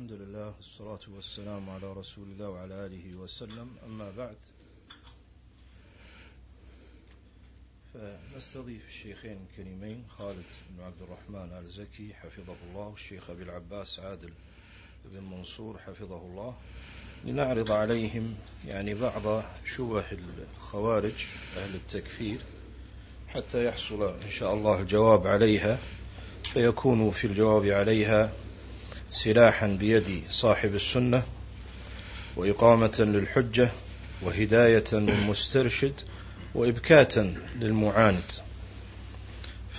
الحمد لله والصلاة والسلام على رسول الله وعلى آله وسلم. أما بعد فنستضيف الشيخين الكريمين خالد بن عبد الرحمن آل زكي حفظه الله والشيخ أبي العباس عادل بن منصور حفظه الله. لنعرض عليهم يعني بعض شبه الخوارج أهل التكفير حتى يحصل إن شاء الله الجواب عليها فيكون في الجواب عليها سلاحا بيد صاحب السنة وإقامة للحجة وهداية للمسترشد وإبكاتا للمعاند.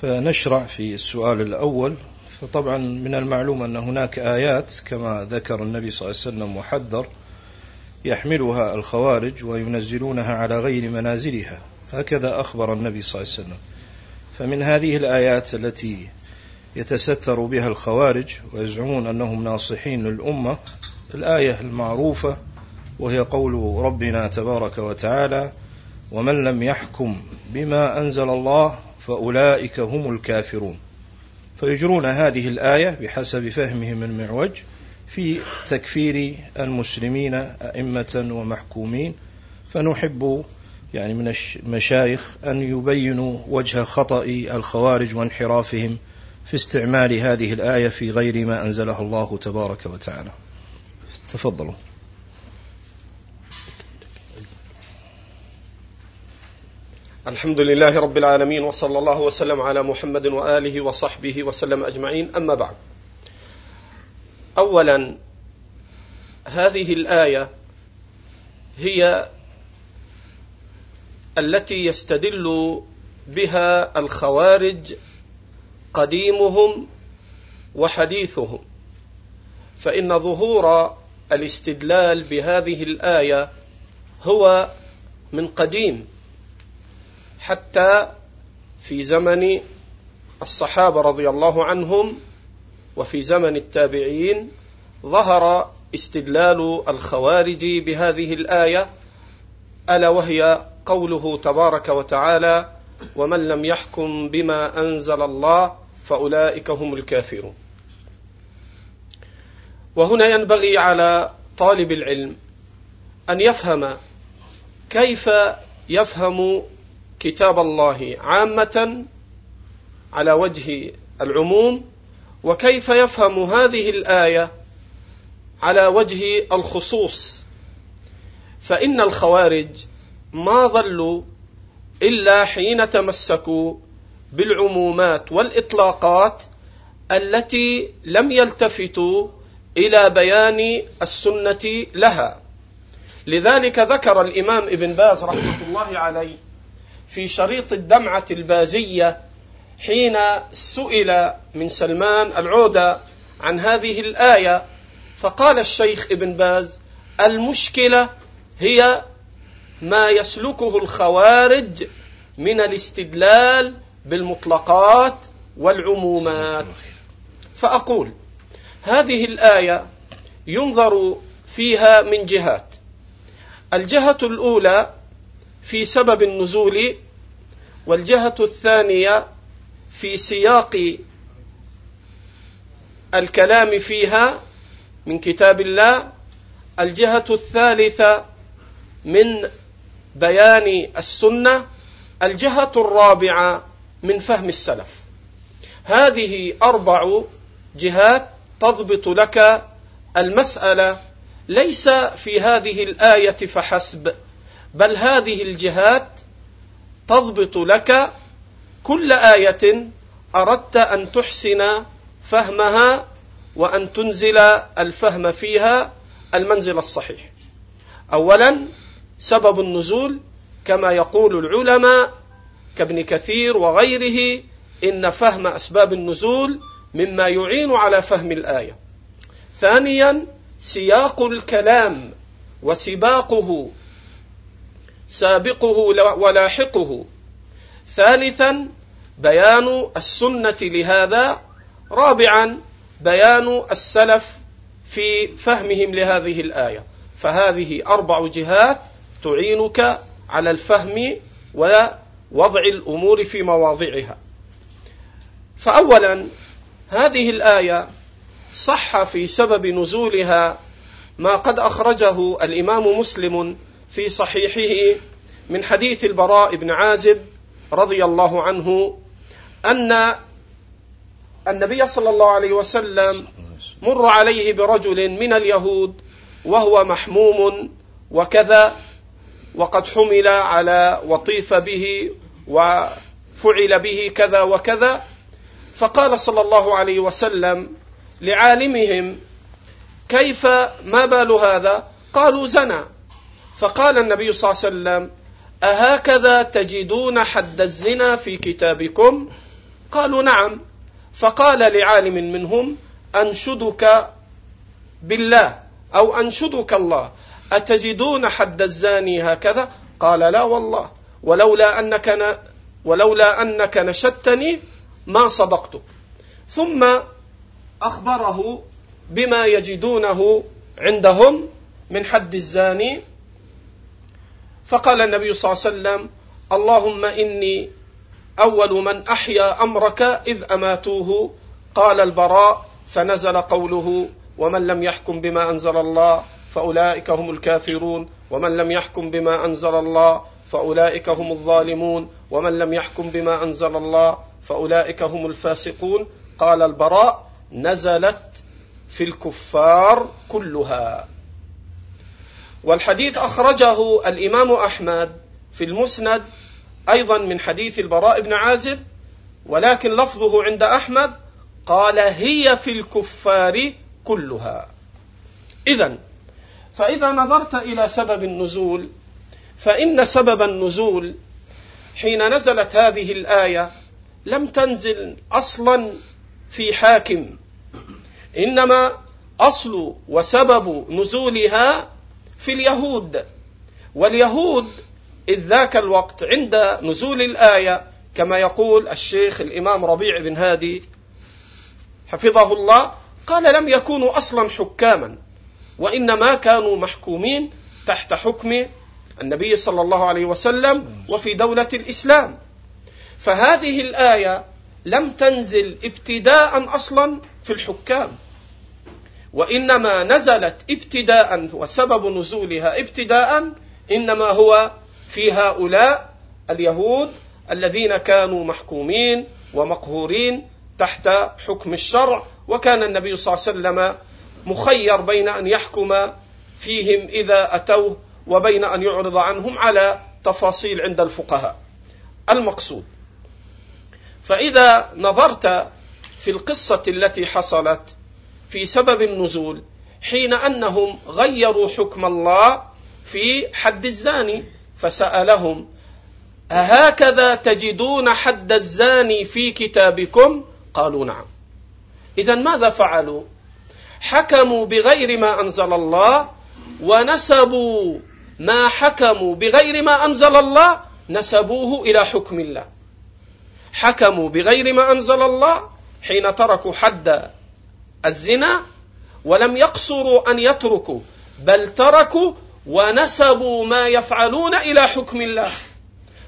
فنشرع في السؤال الأول فطبعا من المعلوم أن هناك آيات كما ذكر النبي صلى الله عليه وسلم وحذر يحملها الخوارج وينزلونها على غير منازلها. هكذا أخبر النبي صلى الله عليه وسلم. فمن هذه الآيات التي يتستر بها الخوارج ويزعمون أنهم ناصحين للأمة. الآية المعروفة وهي قول ربنا تبارك وتعالى ومن لم يحكم بما أنزل الله فأولئك هم الكافرون. فيجرون هذه الآية بحسب فهمهم المعوج في تكفير المسلمين أئمة ومحكومين. فنحب يعني من المشايخ أن يبينوا وجه خطأ الخوارج وانحرافهم في استعمال هذه الآية في غير ما أنزلها الله تبارك وتعالى. تفضلوا. الحمد لله رب العالمين وصلى الله وسلم على محمد وآله وصحبه وسلم أجمعين. أما بعد أولا هذه الآية هي التي يستدل بها الخوارج قديمهم وحديثهم. فإن ظهور الاستدلال بهذه الآية هو من قديم حتى في زمن الصحابة رضي الله عنهم وفي زمن التابعين ظهر استدلال الخوارج بهذه الآية ألا وهي قوله تبارك وتعالى ومن لم يحكم بما أنزل الله فأولئك هم الكافرون. وهنا ينبغي على طالب العلم أن يفهم كيف يفهم كتاب الله عامة على وجه العموم وكيف يفهم هذه الآية على وجه الخصوص. فإن الخوارج ما ظلوا إلا حين تمسكوا بالعمومات والإطلاقات التي لم يلتفتوا إلى بيان السنة لها. لذلك ذكر الإمام ابن باز رحمة الله عليه في شريط الدمعة البازية حين سئل من سلمان العودة عن هذه الآية فقال الشيخ ابن باز المشكلة هي ما يسلكه الخوارج من الاستدلال بالمطلقات والعمومات. فأقول هذه الآية ينظر فيها من جهات. الجهة الأولى في سبب النزول والجهة الثانية في سياق الكلام فيها من كتاب الله. الجهة الثالثة من بيان السنة. الجهة الرابعة من فهم السلف هذه أربع جهات تضبط لك المسألة ليس في هذه الآية فحسب بل هذه الجهات تضبط لك كل آية أردت أن تحسن فهمها وأن تنزل الفهم فيها المنزل الصحيح. أولا سبب النزول كما يقول العلماء كابن كثير وغيره إن فهم أسباب النزول مما يعين على فهم الآية. ثانيا سياق الكلام وسباقه سابقه ولاحقه. ثالثا بيان السنة لهذا. رابعا بيان السلف في فهمهم لهذه الآية. فهذه أربع جهات تعينك على الفهم ووضع الأمور في مواضعها. فاولا هذه الآية صح في سبب نزولها ما قد أخرجه الإمام مسلم في صحيحه من حديث البراء بن عازب رضي الله عنه أن النبي صلى الله عليه وسلم مر عليه برجل من اليهود وهو محموم وكذا وقد حمل على وطيف به وفعل به كذا وكذا. فقال صلى الله عليه وسلم لعالمهم كيف؟ ما بال هذا؟ قالوا زنى فقال النبي صلى الله عليه وسلم أهكذا تجدون حد الزنا في كتابكم؟ قالوا نعم. فقال لعالم منهم أنشدك بالله أو أنشدك الله أتجدون حد الزاني هكذا؟ قال لا والله. ولولا أنك ولولا أنك نشدتني ما صدقتك ثم أخبره بما يجدونه عندهم من حد الزاني. فقال النبي صلى الله عليه وسلم اللهم إني أول من أحيا أمرك إذ أماتوه. قال البراء فنزل قوله ومن لم يحكم بما أنزل الله فأولئك هم الكافرون ومن لم يحكم بما أنزل الله فأولئك هم الظالمون. ومن لم يحكم بما أنزل الله فأولئك هم الفاسقون. قال البراء نزلت في الكفار كلها. والحديث أخرجه الإمام أحمد في المسند أيضا من حديث البراء بن عازب ولكن لفظه عند أحمد قال هي في الكفار كلها. إذا فإذا نظرت إلى سبب النزول فإن سبب النزول حين نزلت هذه الآية لم تنزل أصلا في حاكم إنما أصل وسبب نزولها في اليهود. واليهود إذ ذاك الوقت عند نزول الآية كما يقول الشيخ الإمام ربيع بن هادي حفظه الله قال لم يكونوا أصلا حكاما وإنما كانوا محكومين تحت حكم النبي صلى الله عليه وسلم وفي دولة الإسلام. فهذه الآية لم تنزل ابتداء أصلا في الحكام. وإنما نزلت ابتداء وسبب نزولها ابتداء إنما هو في هؤلاء اليهود الذين كانوا محكومين ومقهورين تحت حكم الشرع. وكان النبي صلى الله عليه وسلم مخير بين أن يحكم فيهم إذا أتوه وبين أن يعرض عنهم على تفاصيل عند الفقهاء. المقصود فإذا نظرت في القصة التي حصلت في سبب النزول حين أنهم غيروا حكم الله في حد الزاني فسألهم أهكذا تجدون حد الزاني في كتابكم؟ قالوا نعم. إذا ماذا فعلوا؟ حكموا بغير ما أنزل الله ونسبوا ما حكموا بغير ما أنزل الله نسبوه إلى حكم الله. حكموا بغير ما أنزل الله حين تركوا حد الزنا ولم يقصروا أن يتركوا بل تركوا ونسبوا ما يفعلون إلى حكم الله.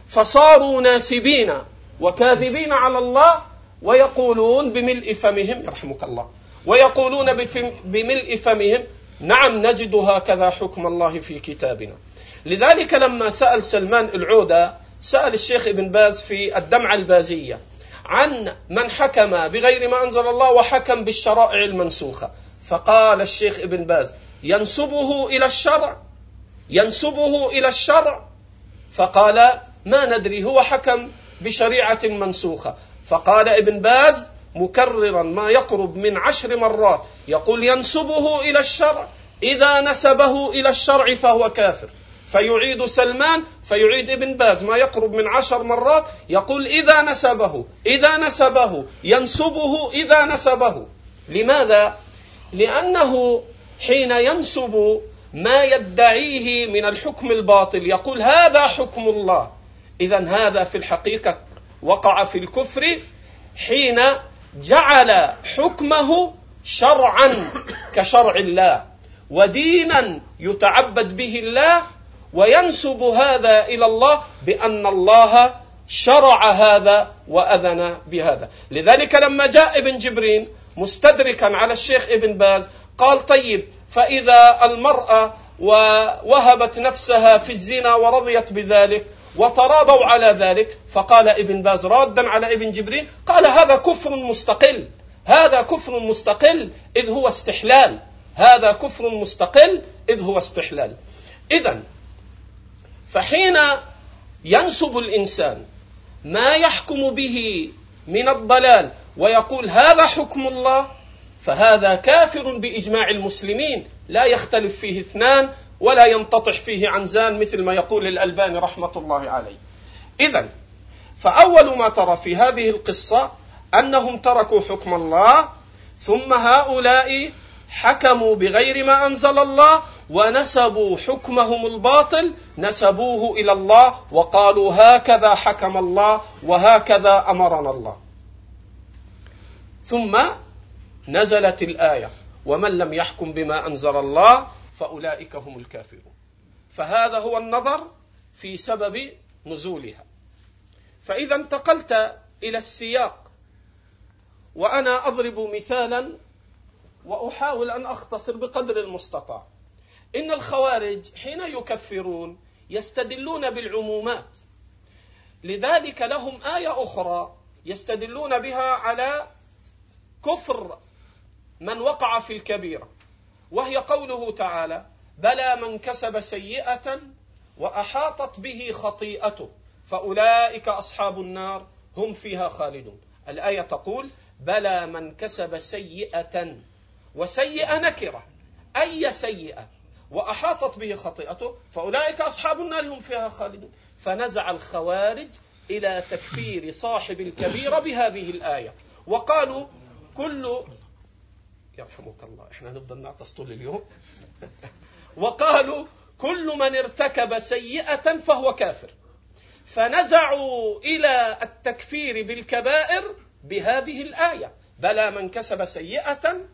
فصاروا ناسبين وكاذبين على الله ويقولون بملء فمهم يرحمك الله ويقولون بملء فمهم نعم نجد هكذا حكم الله في كتابنا. لذلك لما سأل سلمان العودة سأل الشيخ ابن باز في الدمعة البازية عن من حكم بغير ما أنزل الله وحكم بالشرائع المنسوخة. فقال الشيخ ابن باز ينسبه إلى الشرع ينسبه إلى الشرع. فقال ما ندري هو حكم بشريعة منسوخة. فقال ابن باز مكررا ما يقرب من عشر مرات. يقول ينسبه إلى الشرع. إذا نسبه إلى الشرع فهو كافر. فيعيد سلمان فيعيد ابن باز. ما يقرب من عشر مرات. يقول إذا نسبه إذا نسبه. ينسبه إذا نسبه. لماذا؟ لأنه حين ينسب ما يدعيه من الحكم الباطل يقول هذا حكم الله. إذا هذا في الحقيقة وقع في الكفر حين جعل حكمه شرعا كشرع الله ودينا يتعبد به الله وينسب هذا إلى الله بأن الله شرع هذا وأذن بهذا. لذلك لما جاء ابن جبرين مستدركا على الشيخ ابن باز قال طيب فإذا المرأة ووهبت نفسها في الزنا ورضيت بذلك وتراضوا على ذلك. فقال ابن باز رادا على ابن جبريل قال هذا كفر مستقل. هذا كفر مستقل إذ هو استحلال. هذا كفر مستقل إذ هو استحلال. إذا فحين ينسب الإنسان ما يحكم به من الضلال ويقول هذا حكم الله فهذا كافر بإجماع المسلمين. لا يختلف فيه اثنان. ولا ينتطح فيه عنزان مثل ما يقول الألباني رحمة الله عليه. اذا فأول ما ترى في هذه القصة أنهم تركوا حكم الله ثم هؤلاء حكموا بغير ما أنزل الله ونسبوا حكمهم الباطل نسبوه إلى الله وقالوا هكذا حكم الله وهكذا أمرنا الله. ثم نزلت الآية ومن لم يحكم بما أنزل الله فأولئك هم الكافرون. فهذا هو النظر في سبب نزولها. فإذا انتقلت إلى السياق وأنا أضرب مثالا وأحاول أن أختصر بقدر المستطاع. إن الخوارج حين يكفرون يستدلون بالعمومات. لذلك لهم آية أخرى يستدلون بها على كفر من وقع في الكبيرة. وهي قوله تعالى بلى من كسب سيئة وأحاطت به خطيئته فأولئك أصحاب النار هم فيها خالدون. الآية تقول بلى من كسب سيئة وسيئة نكرة أي سيئة وأحاطت به خطيئته فأولئك أصحاب النار هم فيها خالدون. فنزع الخوارج إلى تكفير صاحب الكبيره بهذه الآية. وقالوا كل يرحمك الله. إحنا نفضل نعطس طول اليوم. وقالوا كل من ارتكب سيئة فهو كافر. فنزعوا إلى التكفير بالكبائر بهذه الآية. بلى من كسب سيئة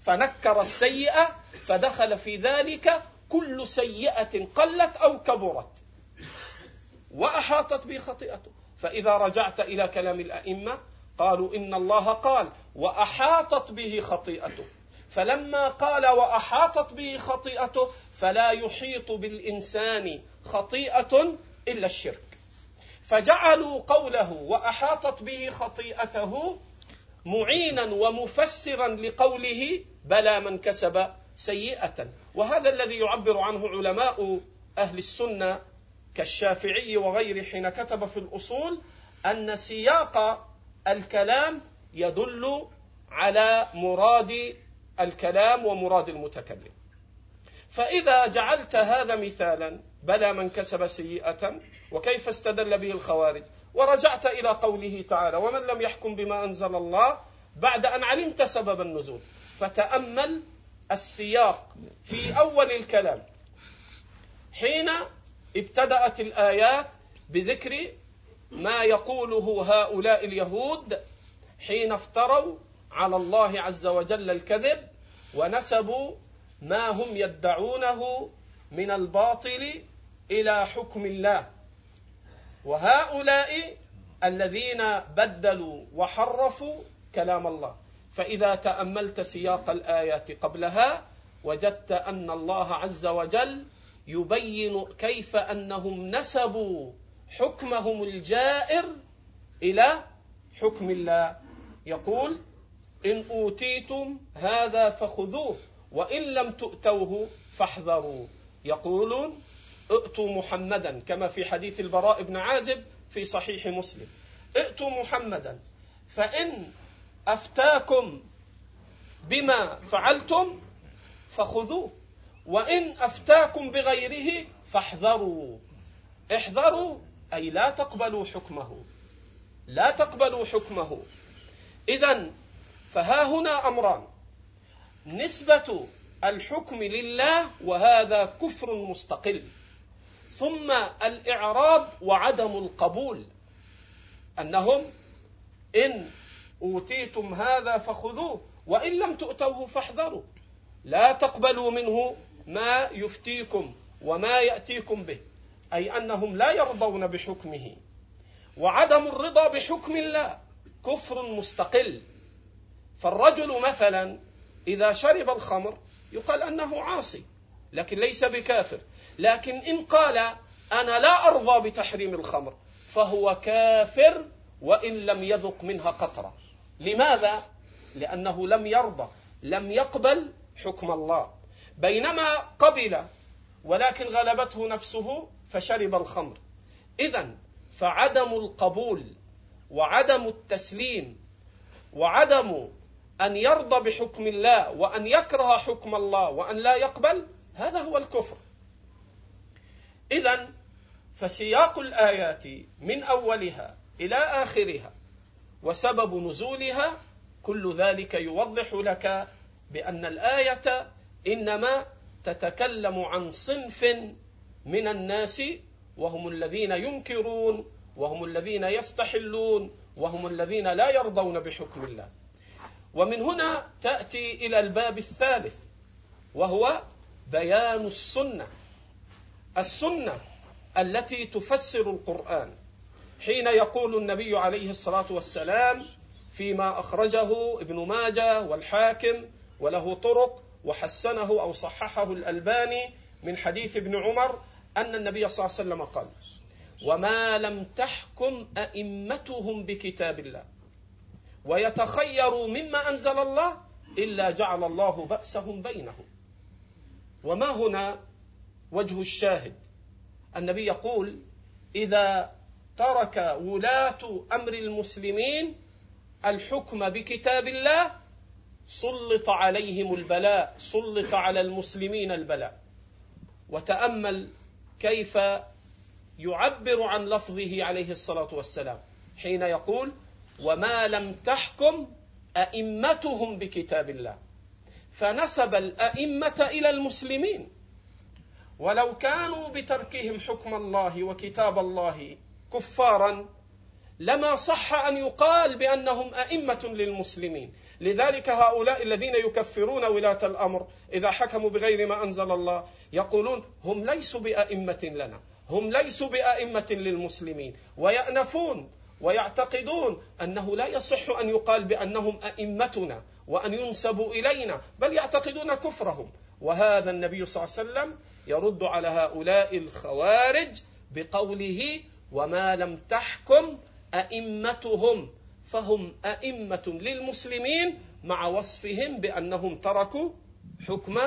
فنكر السيئة فدخل في ذلك كل سيئة قلت أو كبرت. وأحاطت به خطيئته فإذا رجعت إلى كلام الأئمة قالوا إن الله قال وأحاطت به خطيئته. فلما قال وأحاطت به خطيئته فلا يحيط بالإنسان خطيئة إلا الشرك. فجعلوا قوله وأحاطت به خطيئته معينا ومفسرا لقوله بلى من كسب سيئة. وهذا الذي يعبر عنه علماء أهل السنة كالشافعي وغيره حين كتب في الأصول أن سياق الكلام يدل على مراد الكلام ومراد المتكلم. فإذا جعلت هذا مثالا بلى من كسب سيئة وكيف استدل به الخوارج؟ ورجعت إلى قوله تعالى ومن لم يحكم بما أنزل الله بعد أن علمت سبب النزول فتأمل السياق في أول الكلام. حين ابتدأت الآيات بذكر ما يقوله هؤلاء اليهود حين افتروا على الله عز وجل الكذب ونسبوا ما هم يدعونه من الباطل إلى حكم الله. وهؤلاء الذين بدلوا وحرفوا كلام الله. فإذا تأملت سياق الآيات قبلها وجدت أن الله عز وجل يبين كيف أنهم نسبوا حكمهم الجائر إلى حكم الله. يقول إن أوتيتم هذا فخذوه وإن لم تؤتوه فاحذروا. يقولون ائتوا محمدا كما في حديث البراء بن عازب في صحيح مسلم. ائتوا محمدا فإن أفتاكم بما فعلتم فخذوه وإن أفتاكم بغيره فاحذروا. احذروا أي لا تقبلوا حكمه. لا تقبلوا حكمه. إذا فها هنا أمران. نسبة الحكم لله وهذا كفر مستقل. ثم الإعراض وعدم القبول. أنهم إن أوتيتم هذا فخذوه وإن لم تؤتوه فاحذروا. لا تقبلوا منه ما يفتيكم وما يأتيكم به. أي أنهم لا يرضون بحكمه. وعدم الرضا بحكم الله كفر مستقل. فالرجل مثلا إذا شرب الخمر يقال أنه عاصي لكن ليس بكافر. لكن إن قال أنا لا أرضى بتحريم الخمر فهو كافر وإن لم يذق منها قطرة. لماذا؟ لأنه لم يرضى لم يقبل حكم الله. بينما قبل ولكن غلبته نفسه فشرب الخمر. إذا فعدم القبول وعدم التسليم وعدم أن يرضى بحكم الله وأن يكره حكم الله وأن لا يقبل هذا هو الكفر. إذا فسياق الآيات من أولها إلى آخرها وسبب نزولها كل ذلك يوضح لك بأن الآية إنما تتكلم عن صنف من الناس وهم الذين ينكرون وهم الذين يستحلون وهم الذين لا يرضون بحكم الله. ومن هنا تأتي إلى الباب الثالث وهو بيان السنة. السنة التي تفسر القرآن. حين يقول النبي عليه الصلاة والسلام فيما أخرجه ابن ماجه والحاكم وله طرق وحسنه أو صححه الألباني من حديث ابن عمر أن النبي صلى الله عليه وسلم قال وما لم تحكم أئمتهم بكتاب الله ويتخيروا مما أنزل الله إلا جعل الله بأسهم بينهم. وما هنا وجه الشاهد؟ النبي يقول إذا ترك ولاة أمر المسلمين الحكم بكتاب الله سلط عليهم البلاء سلط على المسلمين البلاء. وتأمل كيف يعبر عن لفظه عليه الصلاة والسلام. حين يقول وما لم تحكم ائمتهم بكتاب الله. فنسب الأئمة إلى المسلمين. ولو كانوا بتركهم حكم الله وكتاب الله كفارا لما صح أن يقال بأنهم أئمة للمسلمين. لذلك هؤلاء الذين يكفرون ولاة الأمر إذا حكموا بغير ما أنزل الله يقولون هم ليسوا بأئمة لنا. هم ليسوا بأئمة للمسلمين. ويأنفون ويعتقدون أنه لا يصح أن يقال بأنهم أئمتنا وأن ينسبوا إلينا بل يعتقدون كفرهم. وهذا النبي صلى الله عليه وسلم يرد على هؤلاء الخوارج بقوله وما لم تحكم أئمتهم فهم أئمة للمسلمين مع وصفهم بأنهم تركوا حكم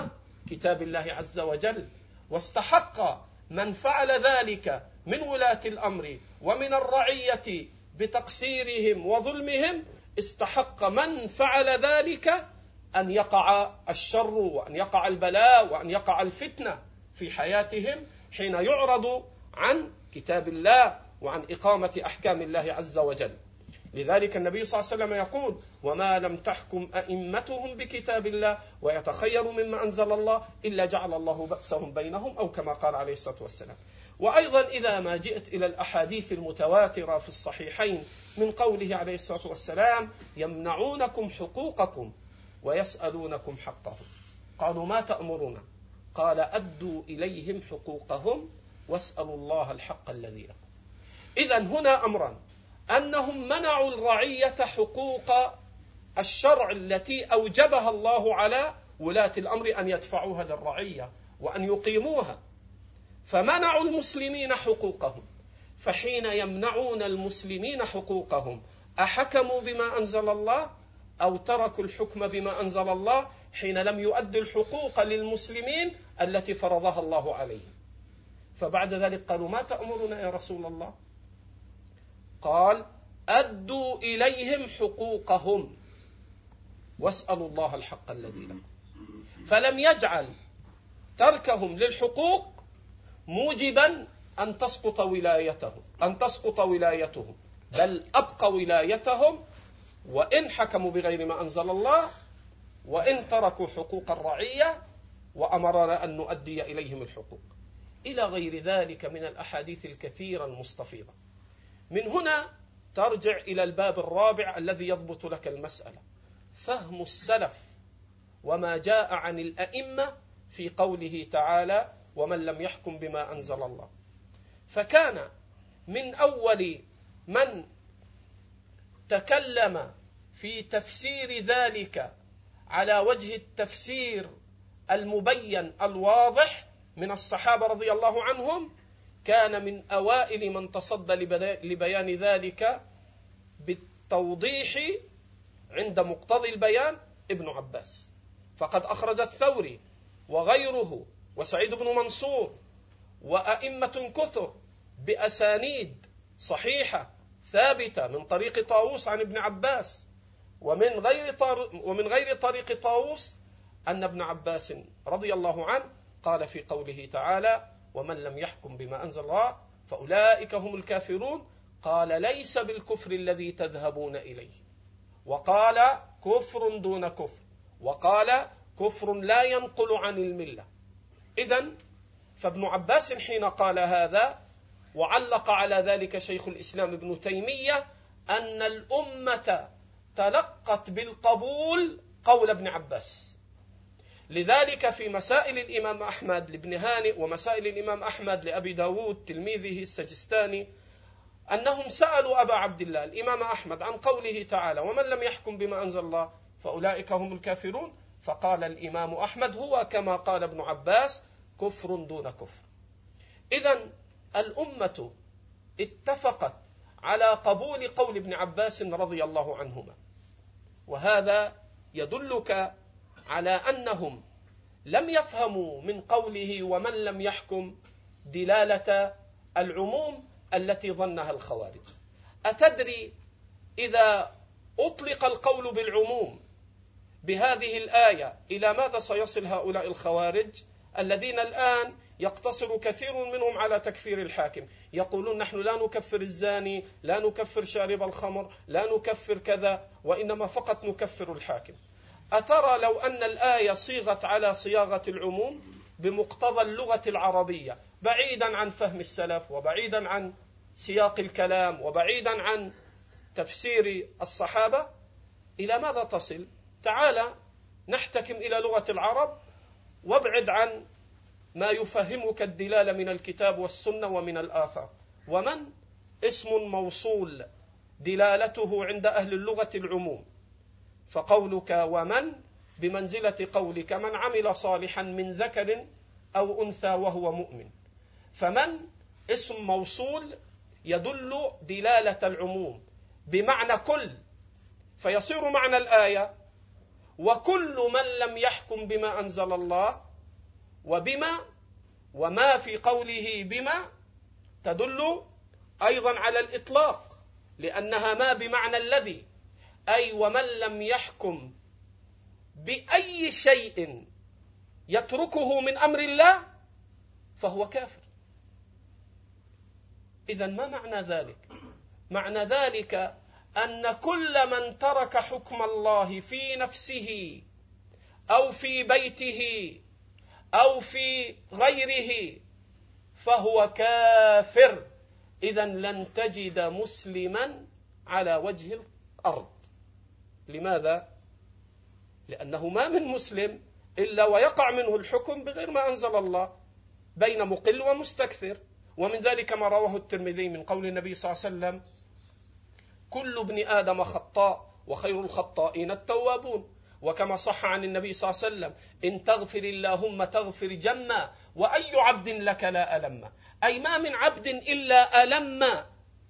كتاب الله عز وجل واستحق من فعل ذلك من ولاة الأمر ومن الرعية بتقصيرهم وظلمهم استحق من فعل ذلك أن يقع الشر وأن يقع البلاء وأن يقع الفتنة في حياتهم حين يعرض عن كتاب الله وعن إقامة أحكام الله عز وجل. لذلك النبي صلى الله عليه وسلم يقول وما لم تحكم أئمتهم بكتاب الله ويتخير مما أنزل الله إلا جعل الله بأسهم بينهم أو كما قال عليه الصلاة والسلام. وأيضا إذا ما جئت إلى الأحاديث المتواترة في الصحيحين من قوله عليه الصلاة والسلام يمنعونكم حقوقكم ويسألونكم حقهم. قالوا ما تأمرون قال أدوا إليهم حقوقهم واسألوا الله الحق الذي لكم. إذا هنا أمران أنهم منعوا الرعية حقوق الشرع التي أوجبها الله على ولاة الأمر أن يدفعوها للرعية وأن يقيموها. فمنعوا المسلمين حقوقهم. فحين يمنعون المسلمين حقوقهم أحكموا بما أنزل الله أو تركوا الحكم بما أنزل الله حين لم يؤدوا الحقوق للمسلمين التي فرضها الله عليهم. فبعد ذلك قالوا ما تأمرنا يا رسول الله؟ قال أدوا إليهم حقوقهم. واسألوا الله الحق الذي لكم. فلم يجعل تركهم للحقوق موجبا أن تسقط ولايتهم أن تسقط ولايتهم بل أبقى ولايتهم وإن حكموا بغير ما أنزل الله وإن تركوا حقوق الرعية وأمرنا أن نؤدي إليهم الحقوق. إلى غير ذلك من الأحاديث الكثيرة المستفيضة. من هنا ترجع إلى الباب الرابع الذي يضبط لك المسألة. فهم السلف وما جاء عن الأئمة في قوله تعالى ومن لم يحكم بما أنزل الله. فكان من أول من تكلم في تفسير ذلك على وجه التفسير المبين الواضح من الصحابة رضي الله عنهم كان من أوائل من تصدى لبيان ذلك بالتوضيح عند مقتضي البيان ابن عباس. فقد أخرج الثوري وغيره وسعيد بن منصور وأئمة كثر بأسانيد صحيحة ثابتة من طريق طاووس عن ابن عباس ومن غير ومن غير طريق طاووس أن ابن عباس رضي الله عنه قال في قوله تعالى ومن لم يحكم بما أنزل الله فأولئك هم الكافرون. قال ليس بالكفر الذي تذهبون إليه. وقال كفر دون كفر. وقال كفر لا ينقل عن الملة. اذا فابن عباس حين قال هذا وعلق على ذلك شيخ الإسلام ابن تيمية أن الأمة تلقت بالقبول قول ابن عباس. لذلك في مسائل الإمام أحمد لابن هانئ ومسائل الإمام أحمد لأبي داود تلميذه السجستاني أنهم سألوا أبا عبد الله الإمام أحمد عن قوله تعالى ومن لم يحكم بما أنزل الله فأولئك هم الكافرون فقال الإمام أحمد هو كما قال ابن عباس كفر دون كفر إذا الأمة اتفقت على قبول قول ابن عباس رضي الله عنهما وهذا يدلك على أنهم لم يفهموا من قوله ومن لم يحكم دلالة العموم التي ظنها الخوارج. أتدري إذا أطلق القول بالعموم بهذه الآية إلى ماذا سيصل هؤلاء الخوارج الذين الآن يقتصر كثير منهم على تكفير الحاكم؟ يقولون نحن لا نكفر الزاني لا نكفر شارب الخمر لا نكفر كذا وإنما فقط نكفر الحاكم. أترى لو أن الآية صيغت على صياغة العموم بمقتضى اللغة العربية بعيدا عن فهم السلف وبعيدا عن سياق الكلام وبعيدا عن تفسير الصحابة إلى ماذا تصل؟ تعالى نحتكم إلى لغة العرب وابعد عن ما يفهمك الدلاله من الكتاب والسنة ومن الآثار. ومن؟ اسم موصول دلالته عند أهل اللغة العموم. فقولك ومن؟ بمنزلة قولك من عمل صالحا من ذكر أو أنثى وهو مؤمن. فمن؟ اسم موصول يدل دلالة العموم بمعنى كل فيصير معنى الآية وكل من لم يحكم بما أنزل الله وبما وما في قوله بما تدل أيضا على الإطلاق لأنها ما بمعنى الذي أي ومن لم يحكم بأي شيء يتركه من أمر الله فهو كافر. اذا ما معنى ذلك؟ معنى ذلك أن كل من ترك حكم الله في نفسه أو في بيته أو في غيره فهو كافر. اذا لن تجد مسلما على وجه الأرض. لماذا؟ لأنه ما من مسلم إلا ويقع منه الحكم بغير ما أنزل الله بين مقل ومستكثر. ومن ذلك ما رواه الترمذي من قول النبي صلى الله عليه وسلم كل ابن آدم خطاء وخير الخطائين التوابون. وكما صح عن النبي صلى الله عليه وسلم إن تغفر اللهم تغفر جما وأي عبد لك لا ألم. أي ما من عبد إلا ألم.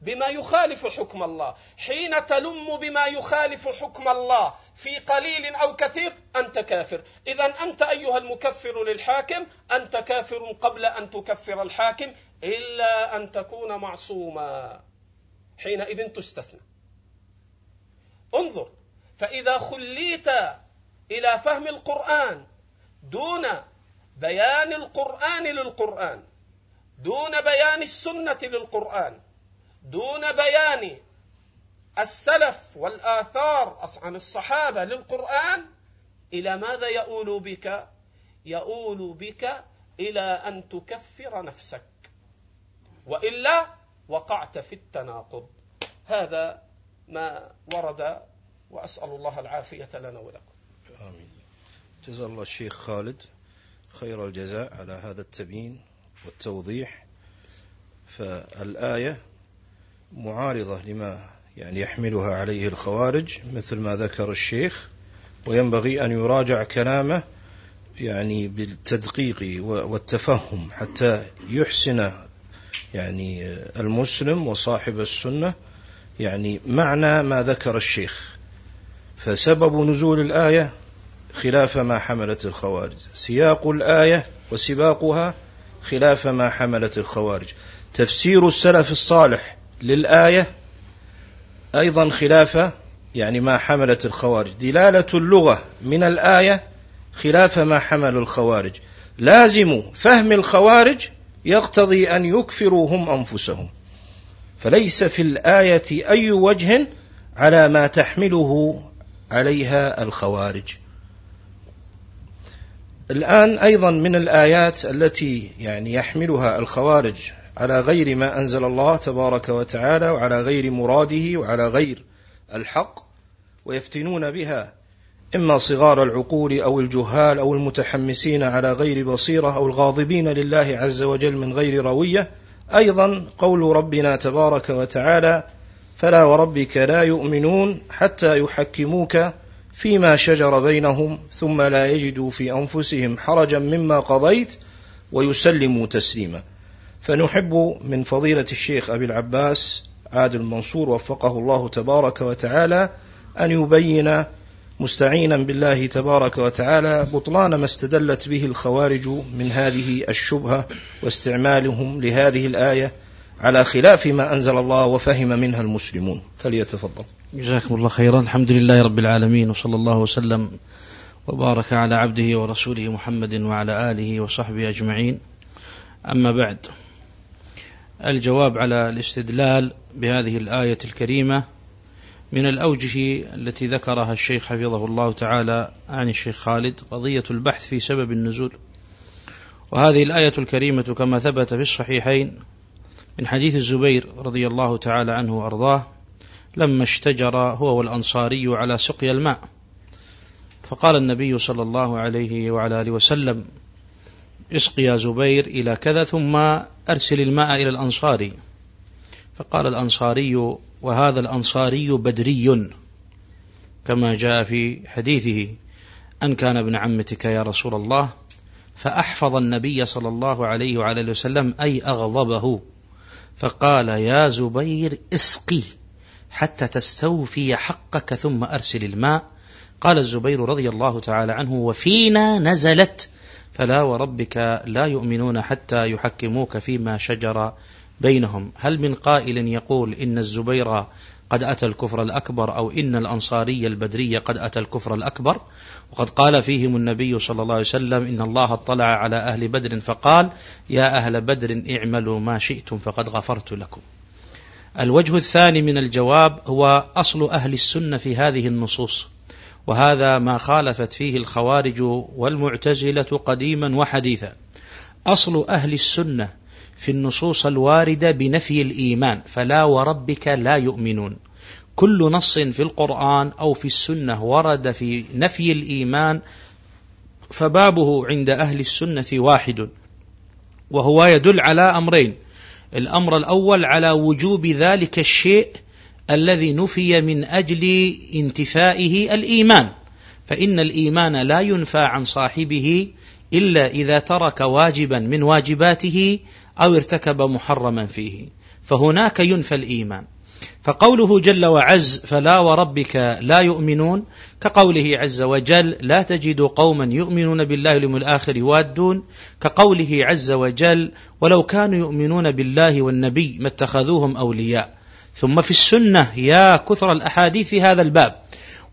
بما يخالف حكم الله. حين تلم بما يخالف حكم الله في قليل أو كثير أنت كافر. إذا أنت أيها المكفر للحاكم أنت كافر قبل أن تكفر الحاكم إلا أن تكون معصوما. حينئذ تستثنى. انظر فإذا خليت إلى فهم القرآن دون بيان القرآن للقرآن دون بيان السنة للقرآن دون بيان السلف والآثار عن الصحابة للقرآن إلى ماذا يؤول بك؟ يؤول بك إلى أن تكفر نفسك. وإلا وقعت في التناقض. هذا ما ورد وأسأل الله العافية لنا ولكم. آمين. جزا الله الشيخ خالد خير الجزاء على هذا التبيين والتوضيح. فالآية معارضة لما يعني يحملها عليه الخوارج مثل ما ذكر الشيخ وينبغي أن يراجع كلامه يعني بالتدقيق والتفهم حتى يحسن يعني المسلم وصاحب السنة يعني معنى ما ذكر الشيخ. فسبب نزول الآية خلاف ما حملت الخوارج. سياق الآية وسباقها خلاف ما حملت الخوارج. تفسير السلف الصالح للآية أيضا خلاف يعني ما حملت الخوارج. دلالة اللغة من الآية خلاف ما حمل الخوارج. لازم فهم الخوارج يقتضي أن يكفروا هم أنفسهم. فليس في الآية أي وجه على ما تحمله عليها الخوارج. الآن أيضا من الآيات التي يعني يحملها الخوارج على غير ما أنزل الله تبارك وتعالى وعلى غير مراده وعلى غير الحق ويفتنون بها إما صغار العقول أو الجهال أو المتحمسين على غير بصيرة أو الغاضبين لله عز وجل من غير روية. أيضا قول ربنا تبارك وتعالى فلا وربك لا يؤمنون حتى يحكموك فيما شجر بينهم ثم لا يجدوا في أنفسهم حرجا مما قضيت ويسلموا تسليما فنحب من فضيلة الشيخ أبي العباس عادل المنصور وفقه الله تبارك وتعالى أن يبين مستعينا بالله تبارك وتعالى بطلان ما استدلت به الخوارج من هذه الشبهة واستعمالهم لهذه الآية على خلاف ما أنزل الله وفهم منها المسلمون. فليتفضل. جزاكم الله خيرا. الحمد لله رب العالمين وصلى الله وسلم وبارك على عبده ورسوله محمد وعلى آله وصحبه أجمعين. أما بعد الجواب على الاستدلال بهذه الآية الكريمة من الأوجه التي ذكرها الشيخ حفظه الله تعالى عن الشيخ خالد قضية البحث في سبب النزول. وهذه الآية الكريمة كما ثبت في الصحيحين من حديث الزبير رضي الله تعالى عنه وأرضاه لما اشتجر هو والأنصاري على سقيا الماء. فقال النبي صلى الله عليه وعلى آله وسلم اسقي يا زبير إلى كذا ثم أرسل الماء إلى الأنصاري. فقال الأنصاري وهذا الأنصاري بدري كما جاء في حديثه أن كان ابن عمتك يا رسول الله فأحفظ النبي صلى الله عليه وعلى آله وسلم أي أغضبه. فقال يا زبير اسقي حتى تستوفي حقك ثم أرسل الماء. قال الزبير رضي الله تعالى عنه وفينا نزلت فلا وربك لا يؤمنون حتى يحكموك فيما شجر بينهم. هل من قائل يقول إن الزبير قد أتى الكفر الأكبر أو إن الأنصاري البدري قد أتى الكفر الأكبر؟ وقد قال فيهم النبي صلى الله عليه وسلم إن الله اطلع على أهل بدر فقال يا أهل بدر اعملوا ما شئتم فقد غفرت لكم. الوجه الثاني من الجواب هو أصل أهل السنة في هذه النصوص. وهذا ما خالفت فيه الخوارج والمعتزلة قديما وحديثا. أصل أهل السنة في النصوص الواردة بنفي الإيمان فلا وربك لا يؤمنون. كل نص في القرآن أو في السنة ورد في نفي الإيمان فبابه عند أهل السنة واحد وهو يدل على أمرين. الأمر الأول على وجوب ذلك الشيء الذي نفي من أجل انتفائه الإيمان. فإن الإيمان لا ينفى عن صاحبه إلا إذا ترك واجبا من واجباته أو ارتكب محرما فيه. فهناك ينفى الإيمان. فقوله جل وعز فلا وربك لا يؤمنون كقوله عز وجل لا تجد قوما يؤمنون بالله واليوم الآخر يوادون كقوله عز وجل ولو كانوا يؤمنون بالله والنبي ما اتخذوهم أولياء ثم في السنة يا كثر الأحاديث في هذا الباب.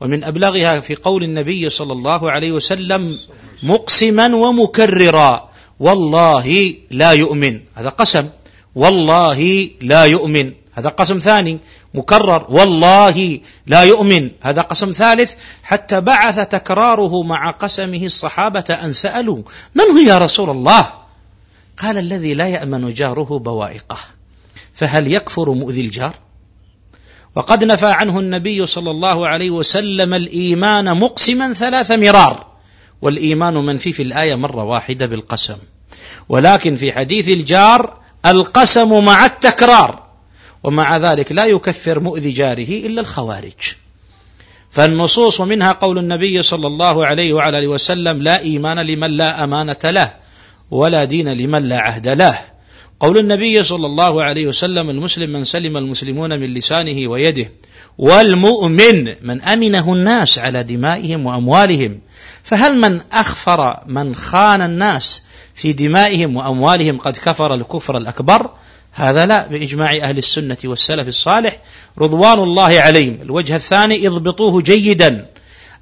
ومن أبلغها في قول النبي صلى الله عليه وسلم مقسما ومكررا والله لا يؤمن. هذا قسم. والله لا يؤمن. هذا قسم ثاني مكرر. والله لا يؤمن. هذا قسم ثالث حتى بعث تكراره مع قسمه الصحابة أن سألوا من هو يا رسول الله؟ قال الذي لا يأمن جاره بوائقه. فهل يكفر مؤذي الجار؟ وقد نفى عنه النبي صلى الله عليه وسلم الإيمان مقسما ثلاث مرار والإيمان منفي في الآية مرة واحدة بالقسم. ولكن في حديث الجار القسم مع التكرار ومع ذلك لا يكفر مؤذي جاره إلا الخوارج. فالنصوص ومنها قول النبي صلى الله عليه وعلى آله وسلم لا إيمان لمن لا أمانة له ولا دين لمن لا عهد له. قول النبي صلى الله عليه وسلم المسلم من سلم المسلمون من لسانه ويده والمؤمن من أمنه الناس على دمائهم وأموالهم فهل من أخفر من خان الناس في دمائهم وأموالهم قد كفر الكفر الأكبر؟ هذا لا بإجماع أهل السنة والسلف الصالح رضوان الله عليهم. الوجه الثاني اضبطوه جيدا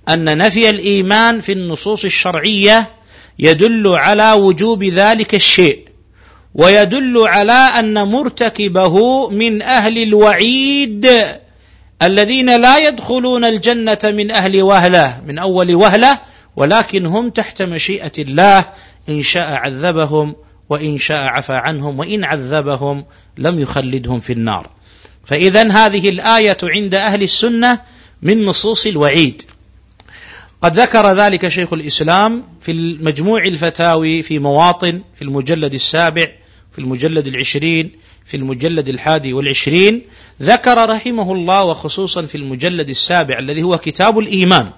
أن نفي الإيمان في النصوص الشرعية يدل على وجوب ذلك الشيء. ويدل على أن مرتكبه من أهل الوعيد الذين لا يدخلون الجنة من أهل وهلة من أول وهلة ولكن هم تحت مشيئة الله إن شاء عذبهم وإن شاء عفى عنهم وإن عذبهم لم يخلدهم في النار. فاذا هذه الآية عند أهل السنة من نصوص الوعيد. قد ذكر ذلك شيخ الإسلام في المجموع الفتاوي في مواطن في المجلد السابع في المجلد العشرين في المجلد الحادي والعشرين ذكر رحمه الله وخصوصا في المجلد السابع الذي هو كتاب الإيمان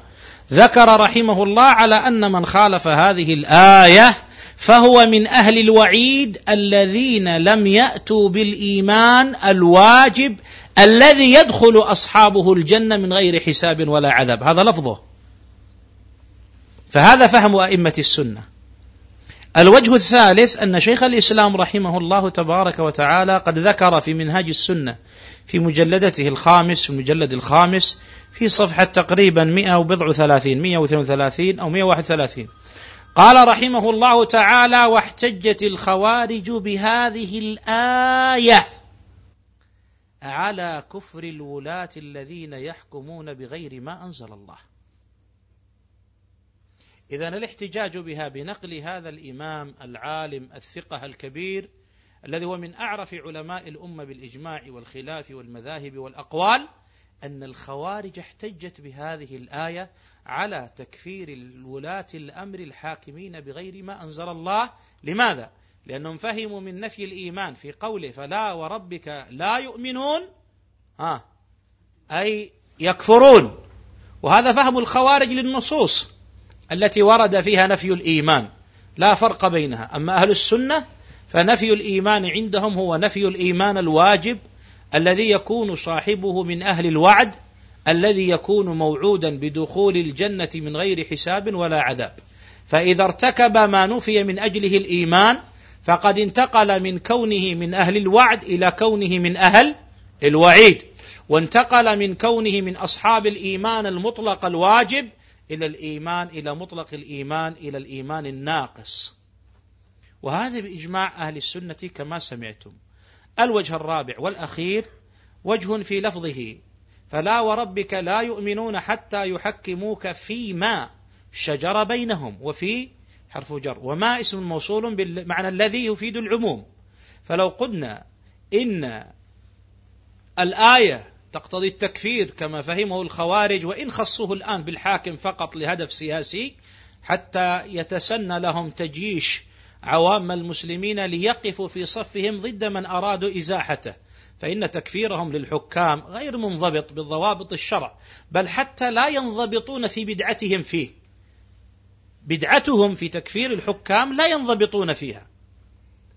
ذكر رحمه الله على أن من خالف هذه الآية فهو من أهل الوعيد الذين لم يأتوا بالإيمان الواجب الذي يدخل أصحابه الجنة من غير حساب ولا عذاب. هذا لفظه. فهذا فهم أئمة السنة. الوجه الثالث أن شيخ الإسلام رحمه الله تبارك وتعالى قد ذكر في منهاج السنة في مجلدته الخامس في المجلد الخامس في صفحة تقريبا 100 وبضع ثلاثين 132 أو 131 قال رحمه الله تعالى واحتجت الخوارج بهذه الآية على كفر الولاة الذين يحكمون بغير ما أنزل الله. إذا الاحتجاج بها بنقل هذا الإمام العالم الثقة الكبير الذي هو من أعرف علماء الأمة بالإجماع والخلاف والمذاهب والأقوال أن الخوارج احتجت بهذه الآية على تكفير الولاة الأمر الحاكمين بغير ما أنزل الله، لماذا؟ لأنهم فهموا من نفي الإيمان في قوله فلا وربك لا يؤمنون ها أي يكفرون. وهذا فهم الخوارج للنصوص. التي ورد فيها نفي الإيمان. لا فرق بينها، أما أهل السنة فنفي الإيمان عندهم هو نفي الإيمان الواجب الذي يكون صاحبه من أهل الوعد الذي يكون موعودا بدخول الجنة من غير حساب ولا عذاب. فإذا ارتكب ما نفي من أجله الإيمان فقد انتقل من كونه من أهل الوعد إلى كونه من أهل الوعيد. وانتقل من كونه من أصحاب الإيمان المطلق الواجب إلى الإيمان إلى مطلق الإيمان إلى الإيمان الناقص. وهذا بإجماع أهل السنة كما سمعتم. الوجه الرابع والأخير وجه في لفظه فلا وربك لا يؤمنون حتى يحكموك فيما شجر بينهم. وفي حرف جر وما اسم موصول بالمعنى الذي يفيد العموم. فلو قلنا إن الآية تقتضي التكفير كما فهمه الخوارج وإن خصوه الآن بالحاكم فقط لهدف سياسي حتى يتسنى لهم تجيش عوام المسلمين ليقفوا في صفهم ضد من أرادوا إزاحته. فإن تكفيرهم للحكام غير منضبط بالضوابط الشرع بل حتى لا ينضبطون في بدعتهم فيه. بدعتهم في تكفير الحكام لا ينضبطون فيها.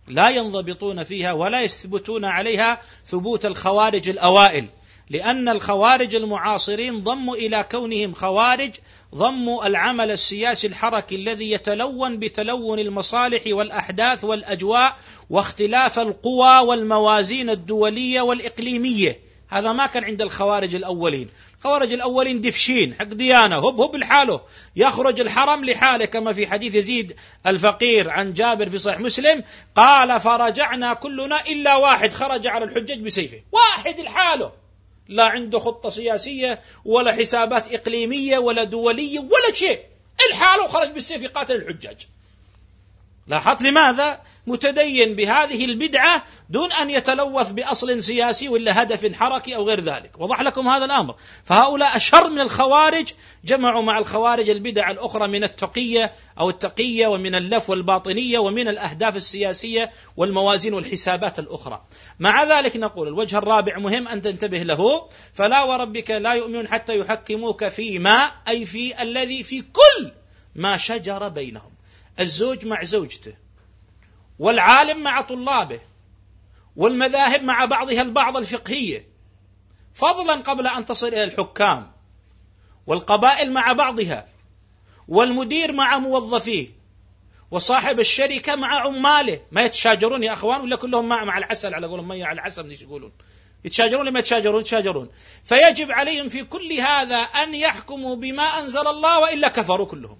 لا ينضبطون فيها ولا يثبتون عليها ثبوت الخوارج الأوائل. لأن الخوارج المعاصرين ضموا إلى كونهم خوارج ضموا العمل السياسي الحركي الذي يتلون بتلون المصالح والأحداث والأجواء واختلاف القوى والموازين الدولية والإقليمية. هذا ما كان عند الخوارج الأولين. الخوارج الأولين دفشين حق ديانة هب هب لحاله. يخرج الحرم لحاله كما في حديث يزيد الفقير عن جابر في صحيح مسلم قال فرجعنا كلنا إلا واحد خرج على الحجاج بسيفه. واحد لحاله. لا عنده خطة سياسية ولا حسابات إقليمية ولا دولية ولا شيء. الحال وخرج بالسيف يقاتل الحجاج. لاحظت لماذا؟ متدين بهذه البدعة دون أن يتلوث بأصل سياسي ولا هدف حركي أو غير ذلك. وضح لكم هذا الأمر. فهؤلاء أشر من الخوارج جمعوا مع الخوارج البدع الأخرى من التقية أو التقية ومن اللف والباطنية ومن الأهداف السياسية والموازين والحسابات الأخرى. مع ذلك نقول الوجه الرابع مهم أن تنتبه له. فلا وربك لا يؤمنون حتى يحكموك فيما أي في الذي في كل ما شجر بينهم. الزوج مع زوجته والعالم مع طلابه والمذاهب مع بعضها البعض الفقهية فضلا قبل أن تصل إلى الحكام والقبائل مع بعضها والمدير مع موظفيه وصاحب الشركة مع عماله. ما يتشاجرون يا أخوان؟ ولا كلهم مع, مع العسل على قولهم مية على العسل إيش يقولون؟ يتشاجرون ولا ما يتشاجرون؟ يتشاجرون. فيجب عليهم في كل هذا أن يحكموا بما أنزل الله وإلا كفروا كلهم.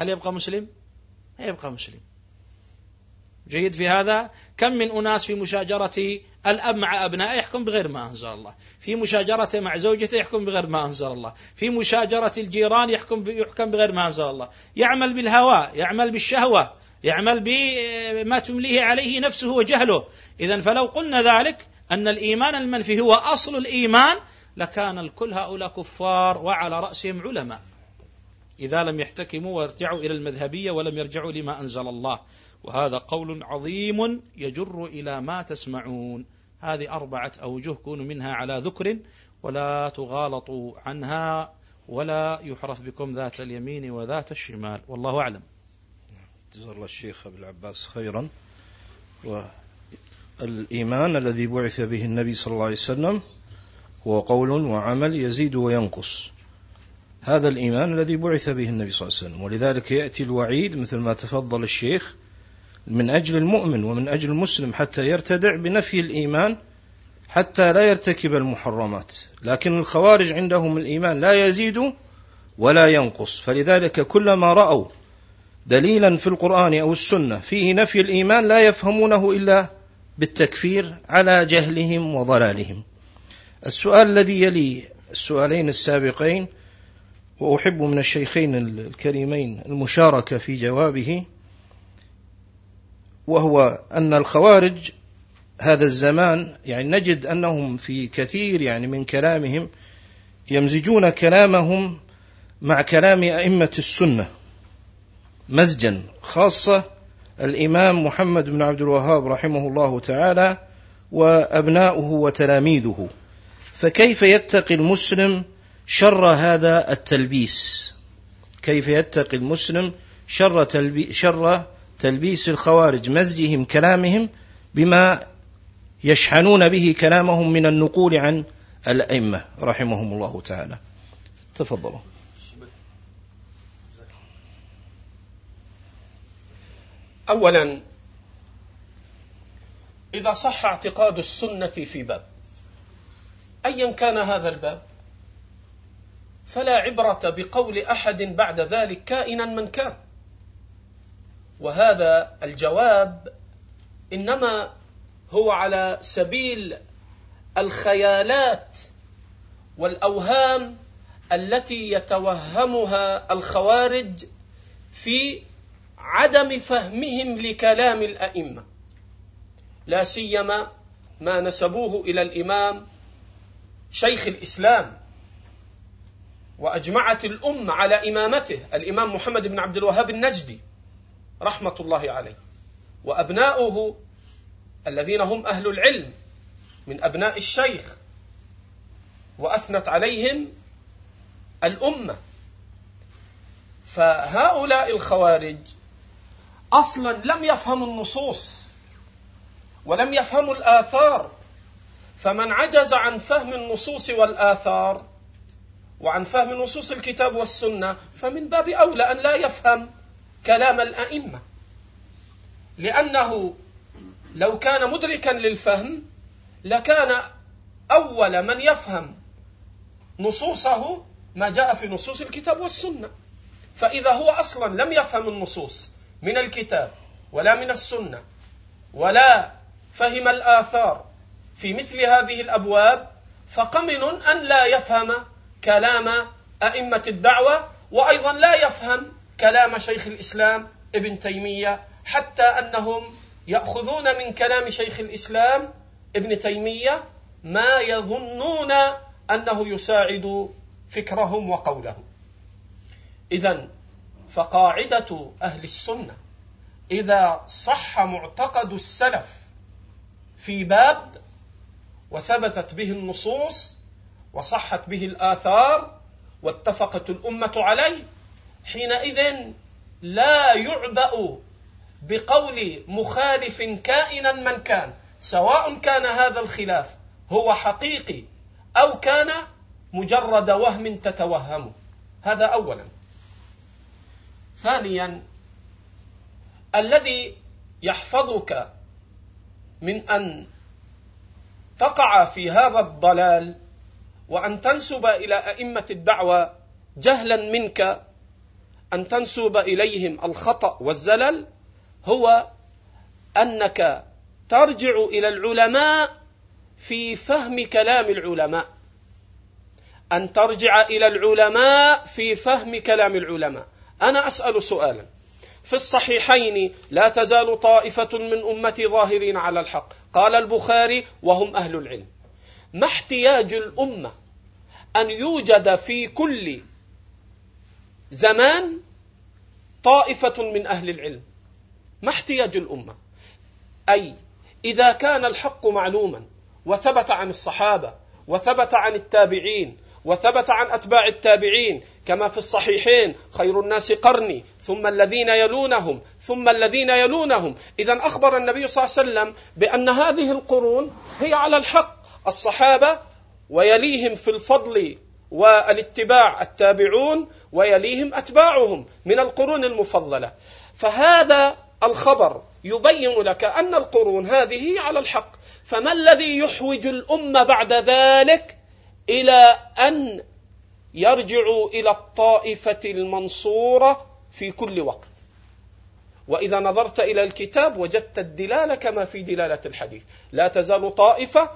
هل يبقى مسلم؟ يبقى مسلم. جيد في هذا؟ كم من أناس في مشاجرة الأب مع أبنائه يحكم بغير ما أنزل الله. في مشاجرته مع زوجته يحكم بغير ما أنزل الله. في مشاجرة الجيران يحكم يحكم بغير ما أنزل الله. يعمل بالهوى يعمل بالشهوة يعمل بما تمليه عليه نفسه وجهله. إذا فلو قلنا ذلك أن الإيمان المنفي هو أصل الإيمان لكان الكل هؤلاء كفار وعلى رأسهم علماء. إذا لم يحتكموا ويرجعوا إلى المذهبية ولم يرجعوا لما أنزل الله. وهذا قول عظيم يجر إلى ما تسمعون. هذه أربعة أوجه كونوا منها على ذكر ولا تغالطوا عنها ولا يحرف بكم ذات اليمين وذات الشمال. والله أعلم. جزا الله الشيخ أبو العباس خيرا. والإيمان الذي بعث به النبي صلى الله عليه وسلم هو قول وعمل يزيد وينقص. هذا الإيمان الذي بعث به النبي صلى الله عليه وسلم. ولذلك يأتي الوعيد مثل ما تفضل الشيخ من أجل المؤمن ومن أجل المسلم حتى يرتدع بنفي الإيمان حتى لا يرتكب المحرمات. لكن الخوارج عندهم الإيمان لا يزيد ولا ينقص. فلذلك كلما رأوا دليلا في القرآن أو السنة فيه نفي الإيمان لا يفهمونه إلا بالتكفير على جهلهم وضلالهم. السؤال الذي يلي السؤالين السابقين وأحب من الشيخين الكريمين المشاركة في جوابه وهو أن الخوارج هذا الزمان يعني نجد أنهم في كثير يعني من كلامهم يمزجون كلامهم مع كلام أئمة السنة مزجا خاصة الإمام محمد بن عبد الوهاب رحمه الله تعالى وأبناؤه وتلاميذه. فكيف يتقي المسلم شر هذا التلبيس. كيف يتقي المسلم شر, تلبي شر تلبيس الخوارج مزجهم كلامهم بما يشحنون به كلامهم من النقول عن الأئمة. رحمهم الله تعالى. تفضلوا. أولا إذا صح اعتقاد السنة في باب أيا كان هذا الباب؟ فلا عبرة بقول أحد بعد ذلك كائنا من كان. وهذا الجواب إنما هو على سبيل الخيالات والأوهام التي يتوهمها الخوارج في عدم فهمهم لكلام الأئمة. لا سيما ما نسبوه إلى الإمام شيخ الإسلام وأجمعت الأمة على إمامته الإمام محمد بن عبد الوهاب النجدي رحمة الله عليه. وأبناؤه الذين هم أهل العلم من أبناء الشيخ. وأثنت عليهم الأمة. فهؤلاء الخوارج أصلا لم يفهموا النصوص ولم يفهموا الآثار. فمن عجز عن فهم النصوص والآثار وعن فهم نصوص الكتاب والسنة فمن باب أولى أن لا يفهم كلام الأئمة. لأنه لو كان مدركا للفهم لكان أول من يفهم نصوصه ما جاء في نصوص الكتاب والسنة. فإذا هو أصلا لم يفهم النصوص من الكتاب ولا من السنة ولا فهم الآثار في مثل هذه الأبواب فقمن أن لا يفهم كلام أئمة الدعوة وأيضا لا يفهم كلام شيخ الإسلام ابن تيمية حتى أنهم يأخذون من كلام شيخ الإسلام ابن تيمية ما يظنون أنه يساعد فكرهم وقولهم. إذا فقاعدة أهل السنة إذا صح معتقد السلف في باب وثبتت به النصوص وصحت به الآثار واتفقت الأمة عليه حينئذ لا يعبأ بقول مخالف كائنا من كان سواء كان هذا الخلاف هو حقيقي أو كان مجرد وهم تتوهمه هذا أولا. ثانيا الذي يحفظك من أن تقع في هذا الضلال وأن تنسب إلى أئمة الدعوة جهلا منك أن تنسب إليهم الخطأ والزلل هو أنك ترجع إلى العلماء في فهم كلام العلماء. أن ترجع إلى العلماء في فهم كلام العلماء. أنا أسأل سؤالا. في الصحيحين لا تزال طائفة من أمتي ظاهرين على الحق. قال البخاري وهم أهل العلم. ما احتياج الأمة أن يوجد في كل زمان طائفة من أهل العلم. ما احتياج الأمة. أي إذا كان الحق معلوما وثبت عن الصحابة وثبت عن التابعين وثبت عن أتباع التابعين كما في الصحيحين خير الناس قرني ثم الذين يلونهم ثم الذين يلونهم. إذا أخبر النبي صلى الله عليه وسلم بأن هذه القرون هي على الحق. الصحابة ويليهم في الفضل والاتباع التابعون ويليهم أتباعهم من القرون المفضلة. فهذا الخبر يبين لك أن القرون هذه على الحق. فما الذي يحوج الأمة بعد ذلك إلى أن يرجعوا إلى الطائفة المنصورة في كل وقت؟ وإذا نظرت إلى الكتاب وجدت الدلالة كما في دلالة الحديث. لا تزال طائفة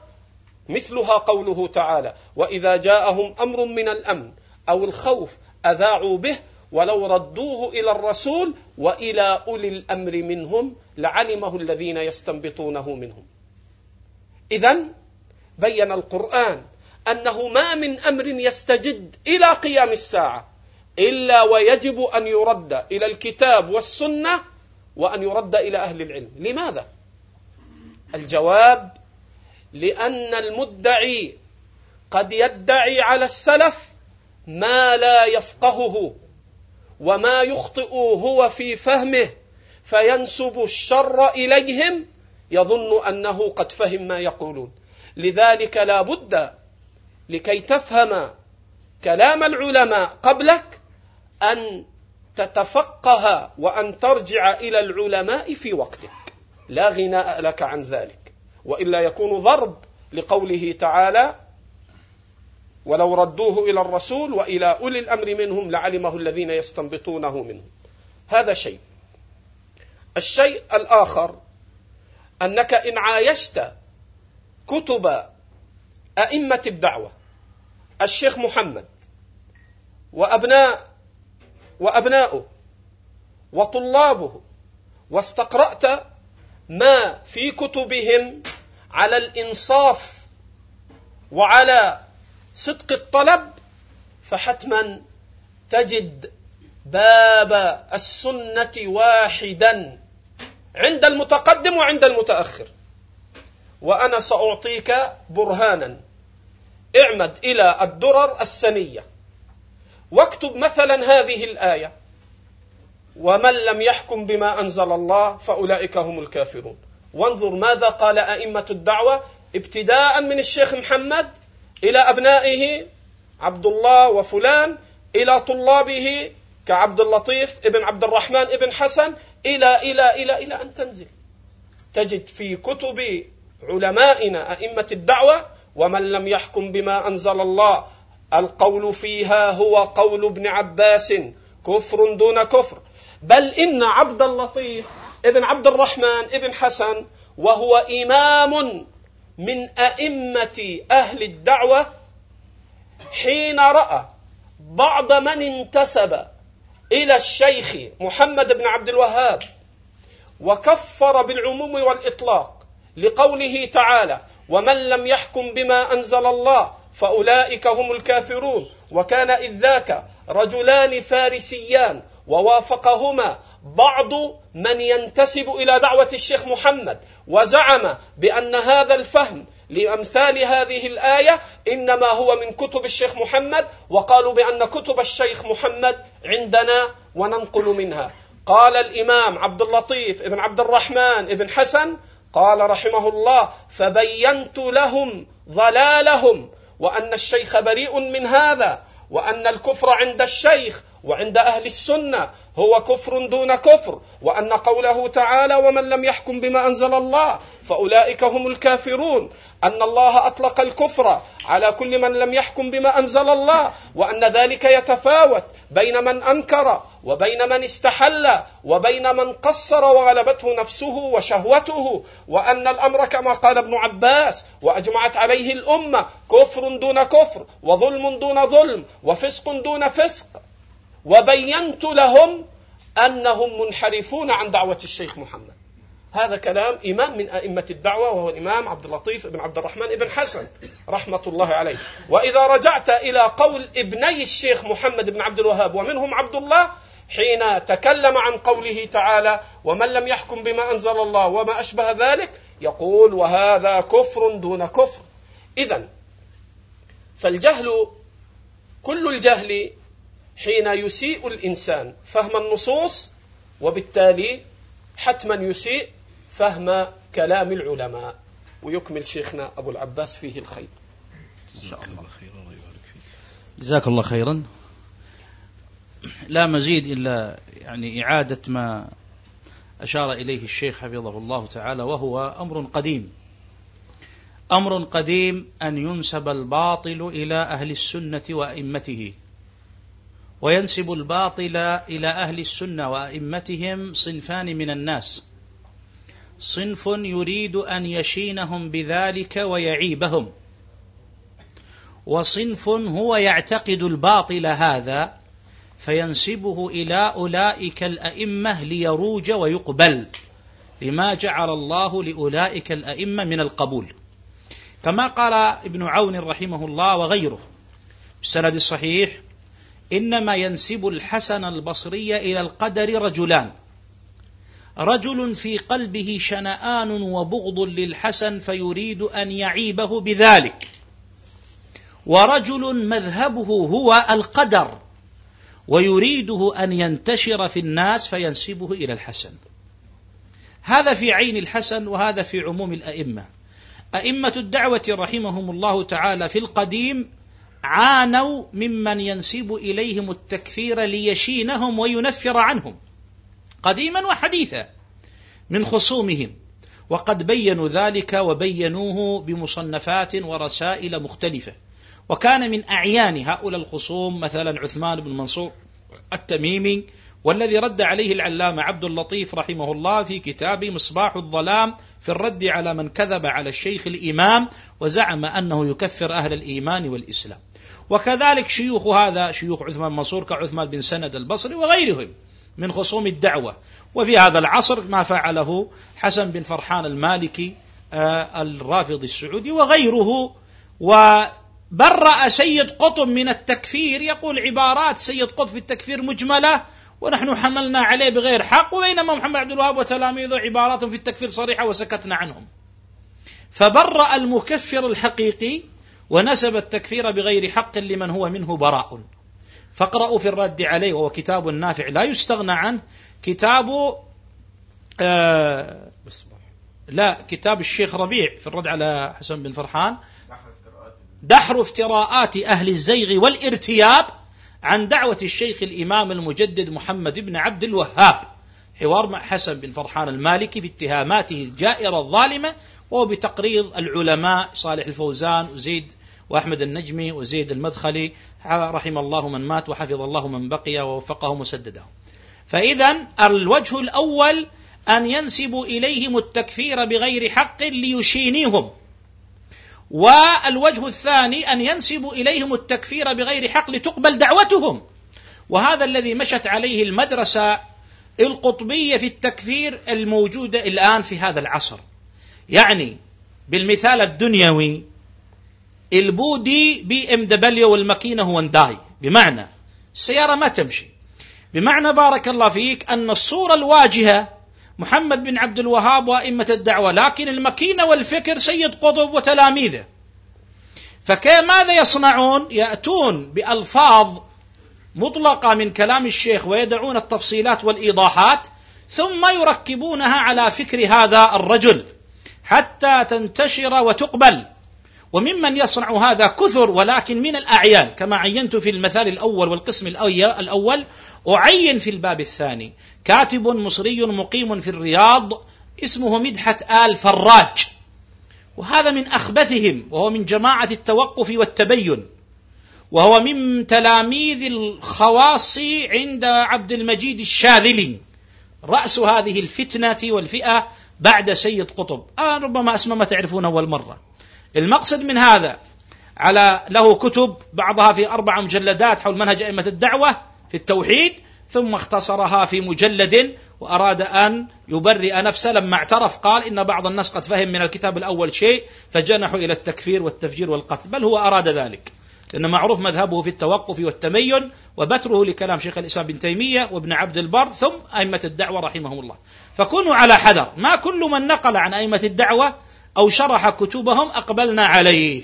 مثلها قوله تعالى وإذا جاءهم أمر من الأمن أو الخوف أذاعوا به ولو ردوه إلى الرسول وإلى أولي الأمر منهم لعلمه الذين يستنبطونه منهم إذا بين القرآن أنه ما من أمر يستجد إلى قيام الساعة إلا ويجب أن يرد إلى الكتاب والسنة وأن يرد إلى أهل العلم لماذا؟ الجواب لأن المدعي قد يدعي على السلف ما لا يفقهه وما يخطئ هو في فهمه فينسب الشر إليهم يظن أنه قد فهم ما يقولون. لذلك لا بد لكي تفهم كلام العلماء قبلك أن تتفقه وأن ترجع إلى العلماء في وقتك. لا غناء لك عن ذلك. وإلا يكون ضرب لقوله تعالى ولو ردوه إلى الرسول وإلى أولي الأمر منهم لعلمه الذين يستنبطونه منهم. هذا شيء. الشيء الآخر أنك إن عايشت كتب أئمة الدعوة الشيخ محمد وأبناء وأبناؤه وطلابه واستقرأت ما في كتبهم على الإنصاف وعلى صدق الطلب فحتما تجد باب السنة واحدا عند المتقدم وعند المتأخر. وأنا سأعطيك برهانا. اعمد إلى الدرر السنية. واكتب مثلا هذه الآية. ومن لم يحكم بما أنزل الله فأولئك هم الكافرون. وانظر ماذا قال أئمة الدعوة ابتداء من الشيخ محمد إلى أبنائه عبد الله وفلان إلى طلابه كعبد اللطيف ابن عبد الرحمن ابن حسن إلى إلى إلى إلى أن تنزل. تجد في كتب علمائنا أئمة الدعوة ومن لم يحكم بما أنزل الله القول فيها هو قول ابن عباس كفر دون كفر. بل إن عبد اللطيف ابن عبد الرحمن ابن حسن وهو إمام من أئمة أهل الدعوة حين رأى بعض من انتسب إلى الشيخ محمد بن عبد الوهاب وكفر بالعموم والإطلاق لقوله تعالى ومن لم يحكم بما أنزل الله فأولئك هم الكافرون وكان إذ ذاك رجلان فارسيان ووافقهما بعض من ينتسب إلى دعوة الشيخ محمد وزعم بأن هذا الفهم لأمثال هذه الآية إنما هو من كتب الشيخ محمد وقالوا بأن كتب الشيخ محمد عندنا وننقل منها. قال الإمام عبد اللطيف ابن عبد الرحمن ابن حسن قال رحمه الله فبينت لهم ضلالهم وأن الشيخ بريء من هذا وأن الكفر عند الشيخ وعند أهل السنة هو كفر دون كفر وأن قوله تعالى ومن لم يحكم بما أنزل الله فأولئك هم الكافرون أن الله أطلق الكفر على كل من لم يحكم بما أنزل الله وأن ذلك يتفاوت بين من أنكر وبين من استحل وبين من قصر وغلبته نفسه وشهوته وأن الأمر كما قال ابن عباس وأجمعت عليه الأمة كفر دون كفر وظلم دون ظلم وفسق دون فسق وبينت لهم أنهم منحرفون عن دعوة الشيخ محمد. هذا كلام إمام من أئمة الدعوة وهو الإمام عبد اللطيف بن عبد الرحمن بن حسن رحمة الله عليه. وإذا رجعت إلى قول ابني الشيخ محمد بن عبد الوهاب ومنهم عبد الله حين تكلم عن قوله تعالى ومن لم يحكم بما أنزل الله وما أشبه ذلك؟ يقول وهذا كفر دون كفر. إذا فالجهل كل الجهل حين يسيء الإنسان فهم النصوص وبالتالي حتما يسيء فهم كلام العلماء. ويكمل شيخنا أبو العباس فيه الخير. إن شاء الله جزاك الله خيرا. لا مزيد إلا يعني إعادة ما أشار إليه الشيخ حفظه الله تعالى وهو أمر قديم. أمر قديم أن ينسب الباطل إلى أهل السنة وأئمته. وينسب الباطل إلى أهل السنة وأئمتهم صنفان من الناس. صنف يريد أن يشينهم بذلك ويعيبهم. وصنف هو يعتقد الباطل هذا فينسبه إلى أولئك الأئمة ليروج ويقبل. لما جعل الله لأولئك الأئمة من القبول. كما قال ابن عون رحمه الله وغيره. بالسند الصحيح إنما ينسب الحسن البصري إلى القدر رجلان. رجل في قلبه شنآن وبغض للحسن فيريد أن يعيبه بذلك. ورجل مذهبه هو القدر ويريده أن ينتشر في الناس فينسبه إلى الحسن. هذا في عين الحسن وهذا في عموم الأئمة. أئمة الدعوة رحمهم الله تعالى في القديم عانوا ممن ينسب إليهم التكفير ليشينهم وينفر عنهم قديما وحديثا من خصومهم وقد بينوا ذلك وبينوه بمصنفات ورسائل مختلفة وكان من أعيان هؤلاء الخصوم مثلا عثمان بن منصور التميمي والذي رد عليه العلامة عبد اللطيف رحمه الله في كتاب مصباح الظلام في الرد على من كذب على الشيخ الإمام وزعم أنه يكفر أهل الإيمان والإسلام. وكذلك شيوخ هذا شيوخ عثمان منصور كعثمان بن سند البصري وغيرهم من خصوم الدعوة. وفي هذا العصر ما فعله حسن بن فرحان المالكي آه، الرافضي السعودي وغيره. وبرأ سيد قطب من التكفير يقول عبارات سيد قطب في التكفير مجملة ونحن حملنا عليه بغير حق وبينما محمد عبد الوهاب وتلاميذه عبارات في التكفير صريحة وسكتنا عنهم. فبرأ المكفر الحقيقي ونسب التكفير بغير حق لمن هو منه براء. فاقرأوا في الرد عليه وهو كتاب نافع. لا يستغنى عنه كتاب آه لا كتاب الشيخ ربيع في الرد على حسن بن فرحان. دحر افتراءات أهل الزيغ والارتياب عن دعوة الشيخ الإمام المجدد محمد بن عبد الوهاب. حوار مع حسن بن فرحان المالكي في اتهاماته الجائرة الظالمة وهو بتقريض العلماء صالح الفوزان وزيد وأحمد النجمي وزيد المدخلي رحم الله من مات وحفظ الله من بقي ووفقه مسددا فإذا الوجه الأول أن ينسبوا إليهم التكفير بغير حق ليشينيهم. والوجه الثاني أن ينسبوا إليهم التكفير بغير حق لتقبل دعوتهم. وهذا الذي مشت عليه المدرسة القطبية في التكفير الموجودة الآن في هذا العصر. يعني بالمثال الدنيوي ال body BMW والماكينة هونداي بمعنى السيارة ما تمشي. بمعنى بارك الله فيك أن الصورة الواجهة محمد بن عبد الوهاب وأئمة الدعوة لكن الماكينة والفكر سيد قطب وتلاميذه. فماذا يصنعون؟ يأتون بألفاظ مطلقة من كلام الشيخ ويدعون التفصيلات والإيضاحات ثم يركبونها على فكر هذا الرجل حتى تنتشر وتقبل. وممن يصنع هذا كثر ولكن من الأعيان كما عينت في المثال الأول والقسم الأول أعين في الباب الثاني. كاتب مصري مقيم في الرياض اسمه مدحت آل فراج. وهذا من أخبثهم وهو من جماعة التوقف والتبين. وهو من تلاميذ الخواص عند عبد المجيد الشاذلي. رأس هذه الفتنة والفئة بعد سيد قطب. آه ربما أسمى ما تعرفون أول مرة. المقصد من هذا على له كتب بعضها في أربع مجلدات حول منهج أئمة الدعوة في التوحيد ثم اختصرها في مجلد وأراد أن يبرئ نفسه. لما اعترف قال إن بعض الناس قد فهم من الكتاب الأول شيء فجنحوا إلى التكفير والتفجير والقتل. بل هو أراد ذلك. لأن معروف مذهبه في التوقف والتمين وبتره لكلام شيخ الإسلام بن تيمية وابن عبد البر ثم أئمة الدعوة رحمهم الله. فكونوا على حذر. ما كل من نقل عن أئمة الدعوة أو شرح كتبهم أقبلنا عليه.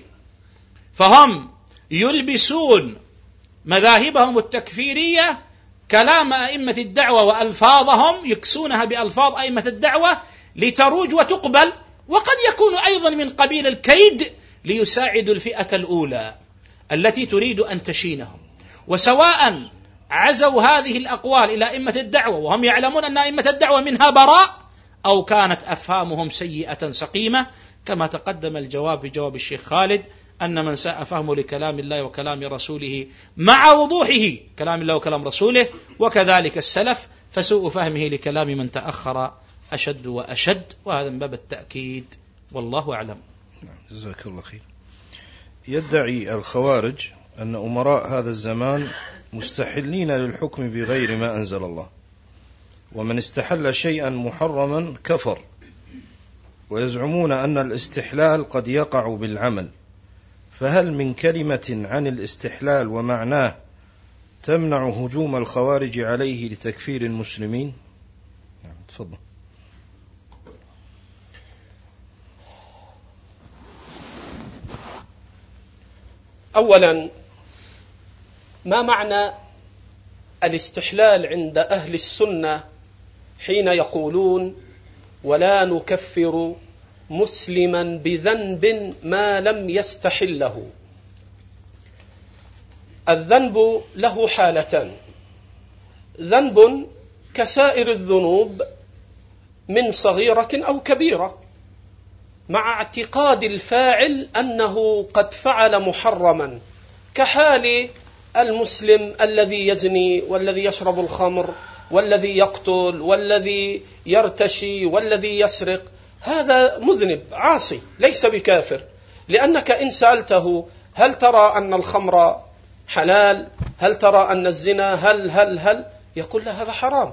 فهم يلبسون مذاهبهم التكفيرية كلام أئمة الدعوة وألفاظهم يكسونها بألفاظ أئمة الدعوة لتروج وتقبل. وقد يكون أيضا من قبيل الكيد ليساعد الفئة الأولى. التي تريد أن تشينهم. وسواء عزوا هذه الأقوال إلى أئمة الدعوة وهم يعلمون أن أئمة الدعوة منها براء أو كانت أفهامهم سيئة سقيمة كما تقدم الجواب بجواب الشيخ خالد أن من ساء فهمه لكلام الله وكلام رسوله مع وضوحه كلام الله وكلام رسوله وكذلك السلف فسوء فهمه لكلام من تأخر أشد وأشد وهذا من باب التأكيد والله أعلم. نعم، جزاك الله خير. يدعي الخوارج أن أمراء هذا الزمان مستحلين للحكم بغير ما أنزل الله ومن استحل شيئا محرما كفر ويزعمون أن الاستحلال قد يقع بالعمل فهل من كلمة عن الاستحلال ومعناه تمنع هجوم الخوارج عليه لتكفير المسلمين؟ نعم تفضل. اولا ما معنى الاستحلال عند أهل السنة حين يقولون ولا نكفر مسلما بذنب ما لم يستحله؟ الذنب له حالتان. ذنب كسائر الذنوب من صغيرة أو كبيرة. مع اعتقاد الفاعل أنه قد فعل محرما كحال المسلم الذي يزني والذي يشرب الخمر والذي يقتل والذي يرتشي والذي يسرق هذا مذنب عاصي ليس بكافر. لأنك إن سألته هل ترى أن الخمر حلال؟ هل ترى أن الزنا هل هل هل؟ يقول له هذا حرام.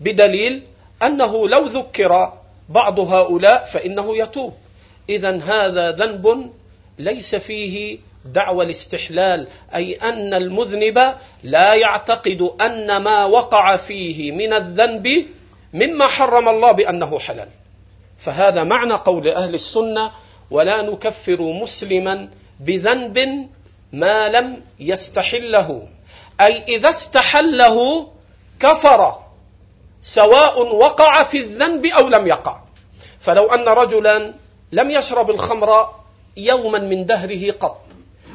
بدليل أنه لو ذكر بعض هؤلاء فإنه يتوب. اذا هذا ذنب ليس فيه دعوى الاستحلال أي أن المذنب لا يعتقد أن ما وقع فيه من الذنب مما حرم الله بأنه حلال. فهذا معنى قول أهل السنة ولا نكفر مسلما بذنب ما لم يستحله. أي إذا استحله كفر سواء وقع في الذنب أو لم يقع. فلو أن رجلا لم يشرب الخمر يوما من دهره قط.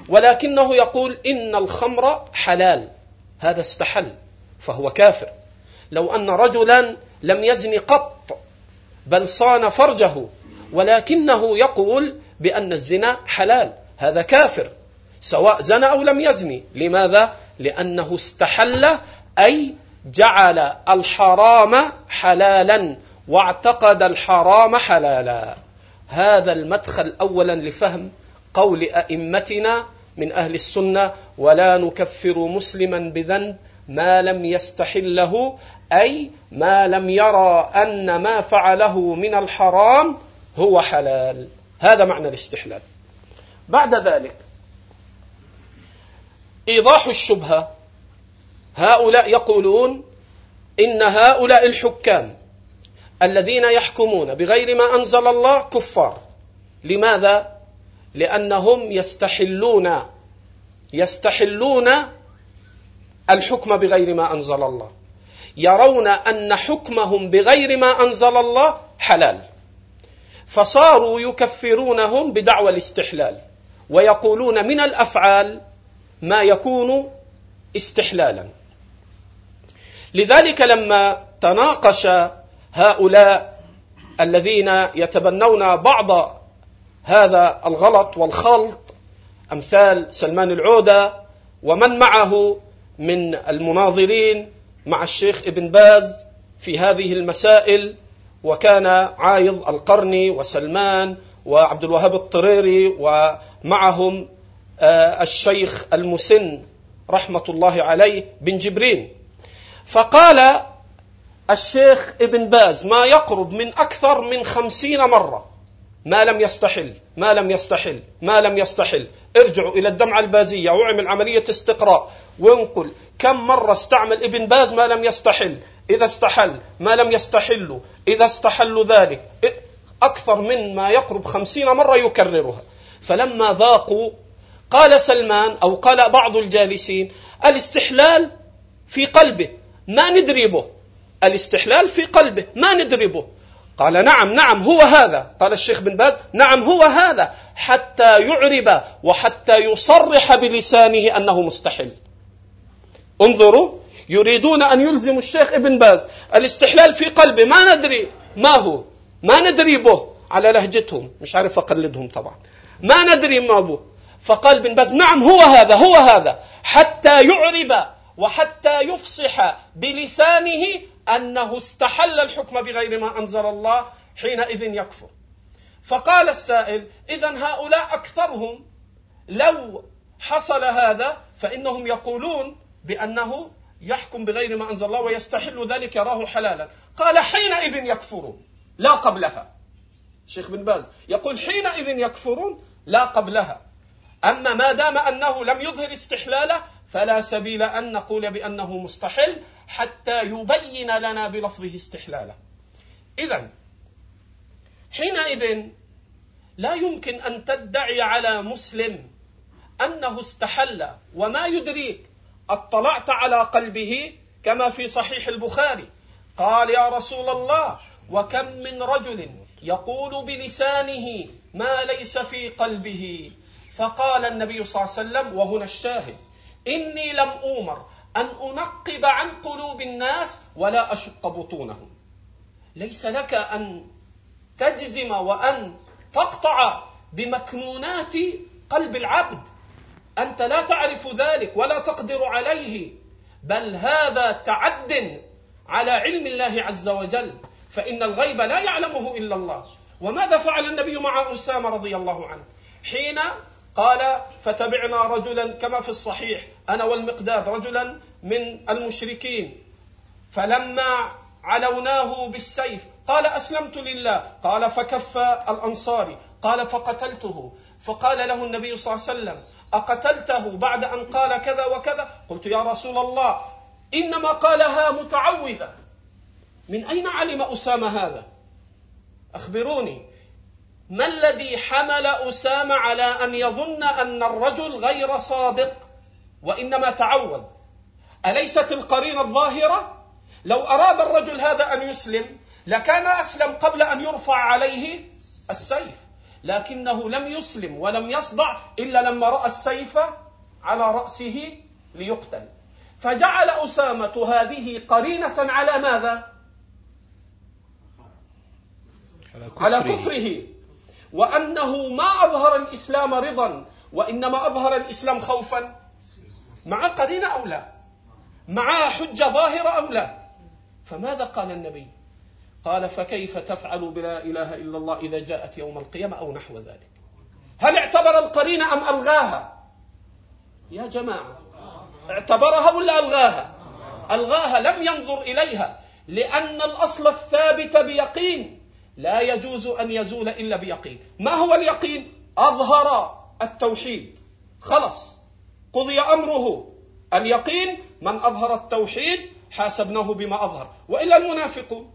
ولكنه يقول إن الخمر حلال. هذا استحل فهو كافر. لو أن رجلا لم يزن قط بل صان فرجه ولكنه يقول بأن الزنا حلال. هذا كافر سواء زنى أو لم يزني. لماذا؟ لأنه استحل أي جعل الحرام حلالا واعتقد الحرام حلالا. هذا المدخل اولا لفهم قول أئمتنا من أهل السنة ولا نكفر مسلما بذنب ما لم يستحله أي ما لم يرى أن ما فعله من الحرام هو حلال. هذا معنى الاستحلال. بعد ذلك إيضاح الشبهة. هؤلاء يقولون إن هؤلاء الحكام الذين يحكمون بغير ما أنزل الله كفار. لماذا؟ لأنهم يستحلون يستحلون الحكم بغير ما أنزل الله. يرون أن حكمهم بغير ما أنزل الله حلال. فصاروا يكفرونهم بدعوى الاستحلال ويقولون من الأفعال ما يكون استحلالا. لذلك لما تناقش هؤلاء الذين يتبنون بعض هذا الغلط والخلط أمثال سلمان العودة ومن معه من المناظرين مع الشيخ ابن باز في هذه المسائل وكان عايض القرني وسلمان وعبد الوهاب الطريري ومعهم آه، الشيخ المسن رحمة الله عليه بن جبرين. فقال الشيخ ابن باز ما يقرب من أكثر من خمسين مرة. ما لم يستحل ما لم يستحل ما لم يستحل. ارجعوا إلى الدمعة البازية واعمل عملية استقراء وانقل. كم مرة استعمل ابن باز ما لم يستحل؟ إذا استحل ما لم يستحلوا إذا استحلوا ذلك. أكثر من ما يقرب خمسين مرة يكررها. فلما ذاقوا قال سلمان أو قال بعض الجالسين الاستحلال في قلبه ما ندري به. الاستحلال في قلبه ما ندري به قال نعم نعم هو هذا. قال الشيخ بن باز نعم هو هذا. حتى يعرب وحتى يصرح بلسانه أنه مستحل. انظروا يريدون أن يلزموا الشيخ ابن باز. الاستحلال في قلبه ما ندري. ما هو؟ ما ندري به على لهجتهم مش عارف أقلدهم طبعا. ما ندري ما به فقال ابن باز نعم هو هذا هو هذا. حتى يعرب وحتى يفصح بلسانه أنه استحل الحكم بغير ما أنزل الله حينئذ يكفر. فقال السائل إذا هؤلاء أكثرهم لو حصل هذا فإنهم يقولون بأنه يحكم بغير ما أنزل الله ويستحل ذلك يراه حلالا. قال حينئذ يكفرون لا قبلها. شيخ بن باز يقول حينئذ يكفرون لا قبلها. أما ما دام أنه لم يظهر استحلاله فلا سبيل أن نقول بأنه مستحل حتى يبين لنا بلفظه استحلاله إذا حينئذ لا يمكن أن تدعي على مسلم أنه استحل وما يدريك اطلعت على قلبه كما في صحيح البخاري. قال يا رسول الله وكم من رجل يقول بلسانه ما ليس في قلبه؟ فقال النبي صلى الله عليه وسلم وهنا الشاهد إني لم أومر أن أنقب عن قلوب الناس ولا أشق بطونهم. ليس لك أن تجزم وأن تقطع بمكنونات قلب العبد. أنت لا تعرف ذلك ولا تقدر عليه. بل هذا تعد على علم الله عز وجل. فإن الغيب لا يعلمه إلا الله. وماذا فعل النبي مع أسامة رضي الله عنه؟ حين قال فتبعنا رجلا كما في الصحيح أنا والمقداد رجلا من المشركين. فلما علوناه بالسيف قال أسلمت لله. قال فكف الانصاري قال فقتلته. فقال له النبي صلى الله عليه وسلم أقتلته بعد أن قال كذا وكذا؟ قلت يا رسول الله إنما قالها متعوذة. من أين علم أسامة هذا؟ أخبروني. ما الذي حمل أسامة على أن يظن أن الرجل غير صادق؟ وإنما تعوذ. أليست القرينة الظاهرة؟ لو أراد الرجل هذا أن يسلم لكان أسلم قبل أن يرفع عليه السيف. لكنه لم يسلم ولم يصدع إلا لما رأى السيف على رأسه ليقتل. فجعل أسامة هذه قرينة على ماذا؟ على كفره, على كفره. وأنه ما أظهر الإسلام رضا وإنما أظهر الإسلام خوفا. مع قرينة أو لا؟ مع حجة ظاهرة أو لا؟ فماذا قال النبي؟ قال فكيف تفعل بلا إله إلا الله إذا جاءت يوم القيامة أو نحو ذلك؟ هل اعتبر القرين أم ألغاها؟ يا جماعة اعتبرها ولا ألغاها؟ ألغاها لم ينظر إليها لأن الأصل الثابت بيقين. لا يجوز أن يزول إلا بيقين. ما هو اليقين؟ أظهر التوحيد. خلص. قضي أمره. اليقين من أظهر التوحيد حاسبناه بما أظهر. وإلا المنافقون.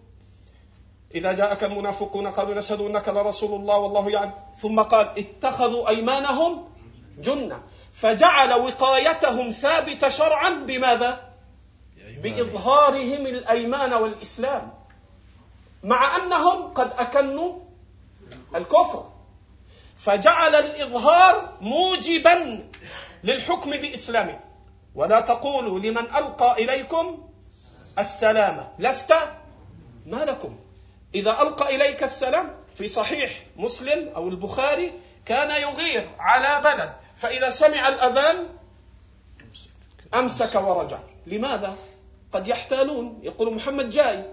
إذا جاءك المنافقون قالوا نشهد أنك لرسول الله والله يعلم. ثم قال اتخذوا أيمانهم جنة. فجعل وقايتهم ثابتة شرعا بماذا؟ بإظهارهم الأيمان والإسلام. مع أنهم قد أكنوا الكفر. فجعل الإظهار موجبا. للحكم بإسلامه ولا تقولوا لمن ألقى إليكم السلام. لست؟ ما لكم. إذا ألقى إليك السلام في صحيح مسلم أو البخاري كان يغير على بلد. فإذا سمع الأذان أمسك ورجع. لماذا؟ قد يحتالون. يقول محمد جاي.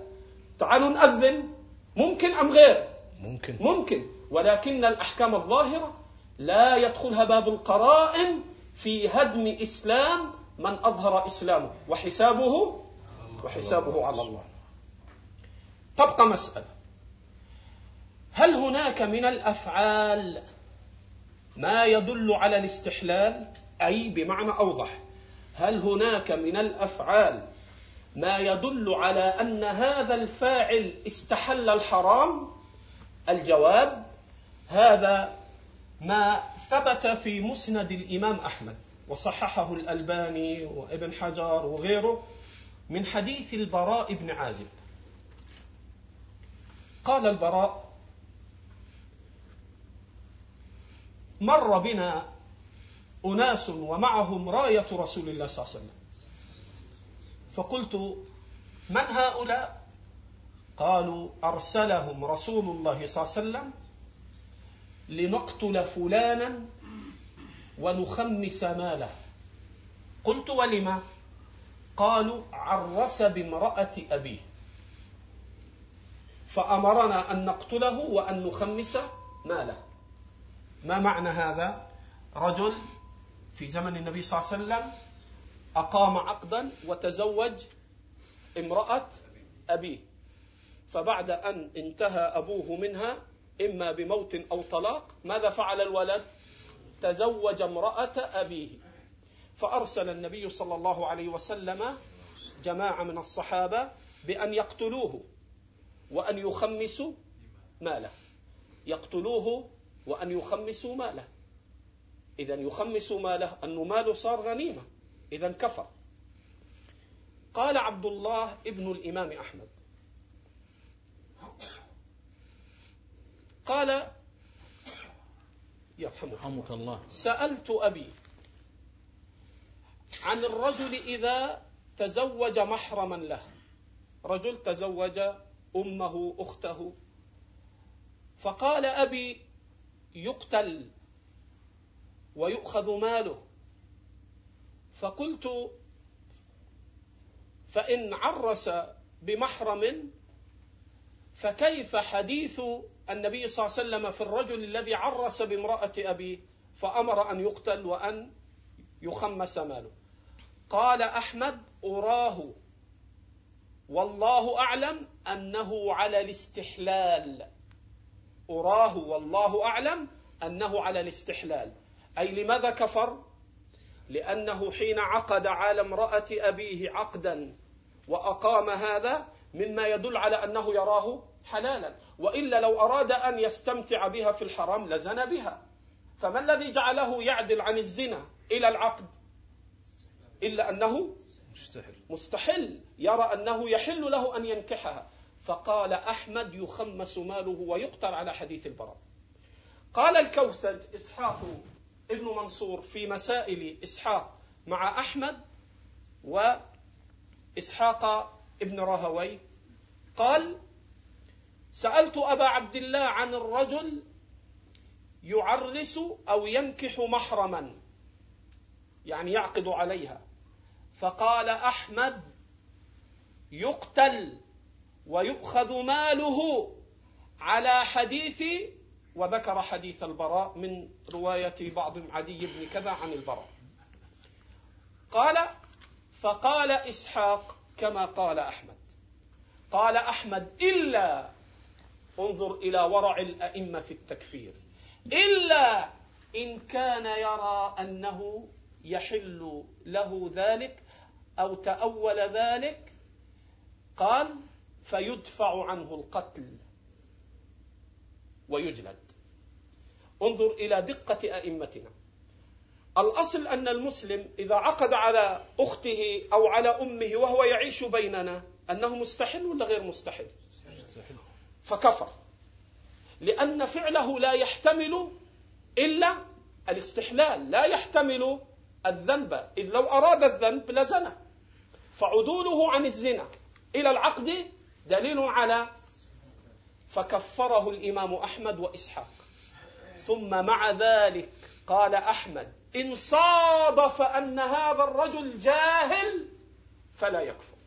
تعالوا نأذن. ممكن أم غير؟ ممكن. ممكن. ولكن الأحكام الظاهرة لا يدخلها باب القرائن في هدم إسلام من أظهر إسلامه وحسابه؟ وحسابه على الله. تبقى مسألة. هل هناك من الأفعال ما يدل على الاستحلال؟ أي بمعنى أوضح. هل هناك من الأفعال ما يدل على أن هذا الفاعل استحل الحرام؟ الجواب هذا ما ثبت في مسند الإمام أحمد وصححه الألباني وابن حجر وغيره من حديث البراء بن عازب. قال البراء مر بنا أناس ومعهم راية رسول الله صلى الله عليه وسلم. فقلت من هؤلاء؟ قالوا أرسلهم رسول الله صلى الله عليه وسلم لنقتل فلانا ونخمس ماله. قلت ولما؟ قالوا عرس بامرأة أبيه. فأمرنا أن نقتله وأن نخمس ماله. ما معنى هذا؟ رجل في زمن النبي صلى الله عليه وسلم أقام عقدا وتزوج امرأة أبيه. فبعد أن انتهى أبوه منها إما بموت أو طلاق ماذا فعل الولد؟ تزوج امرأة أبيه. فأرسل النبي صلى الله عليه وسلم جماعة من الصحابة بأن يقتلوه وأن يخمسوا ماله. يقتلوه وأن يخمسوا ماله. إذا يخمسوا ماله أنه ماله صار غنيمة. إذا كفر. قال عبد الله ابن الإمام أحمد. قال يرحمك الله. سألت أبي عن الرجل إذا تزوج محرما له. رجل تزوج أمه أخته. فقال أبي يقتل ويؤخذ ماله. فقلت فإن عرس بمحرم فكيف حديث النبي صلى الله عليه وسلم في الرجل الذي عرس بامرأة أبيه فأمر أن يقتل وأن يخمس ماله. قال أحمد أراه. والله أعلم أنه على الاستحلال. أراه والله أعلم أنه على الاستحلال. أي لماذا كفر؟ لأنه حين عقد على امرأة أبيه عقدا وأقام هذا مما يدل على أنه يراه حلالا. وإلا لو أراد أن يستمتع بها في الحرام لزن بها. فما الذي جعله يعدل عن الزنا إلى العقد؟ إلا أنه مستحل مستحل يرى أنه يحل له أن ينكحها. فقال أحمد يخمس ماله ويقتل على حديث البراء. قال الكوسج إسحاق ابن منصور في مسائل إسحاق مع أحمد وإسحاق ابن راهوي قال سألت أبا عبد الله عن الرجل يعرس أو ينكح محرما يعني يعقد عليها فقال أحمد يقتل ويؤخذ ماله على حديث وذكر حديث البراء من رواية بعض عدي بن كذا عن البراء. قال فقال إسحاق كما قال أحمد. قال أحمد إلا انظر إلى ورع الأئمة في التكفير. إلا إن كان يرى أنه يحل له ذلك أو تأول ذلك قال فيدفع عنه القتل ويجلد. انظر إلى دقة أئمتنا. الأصل أن المسلم إذا عقد على أخته أو على أمه وهو يعيش بيننا أنه مستحل ولا غير مستحل؟ فكفر. لأن فعله لا يحتمل إلا الاستحلال لا يحتمل الذنب. إذ لو أراد الذنب لزنى. فعدوله عن الزنا. إلى العقد دليل على فكفره الإمام أحمد وإسحاق. ثم مع ذلك قال أحمد إن صادف أن هذا الرجل جاهل فلا يكفر.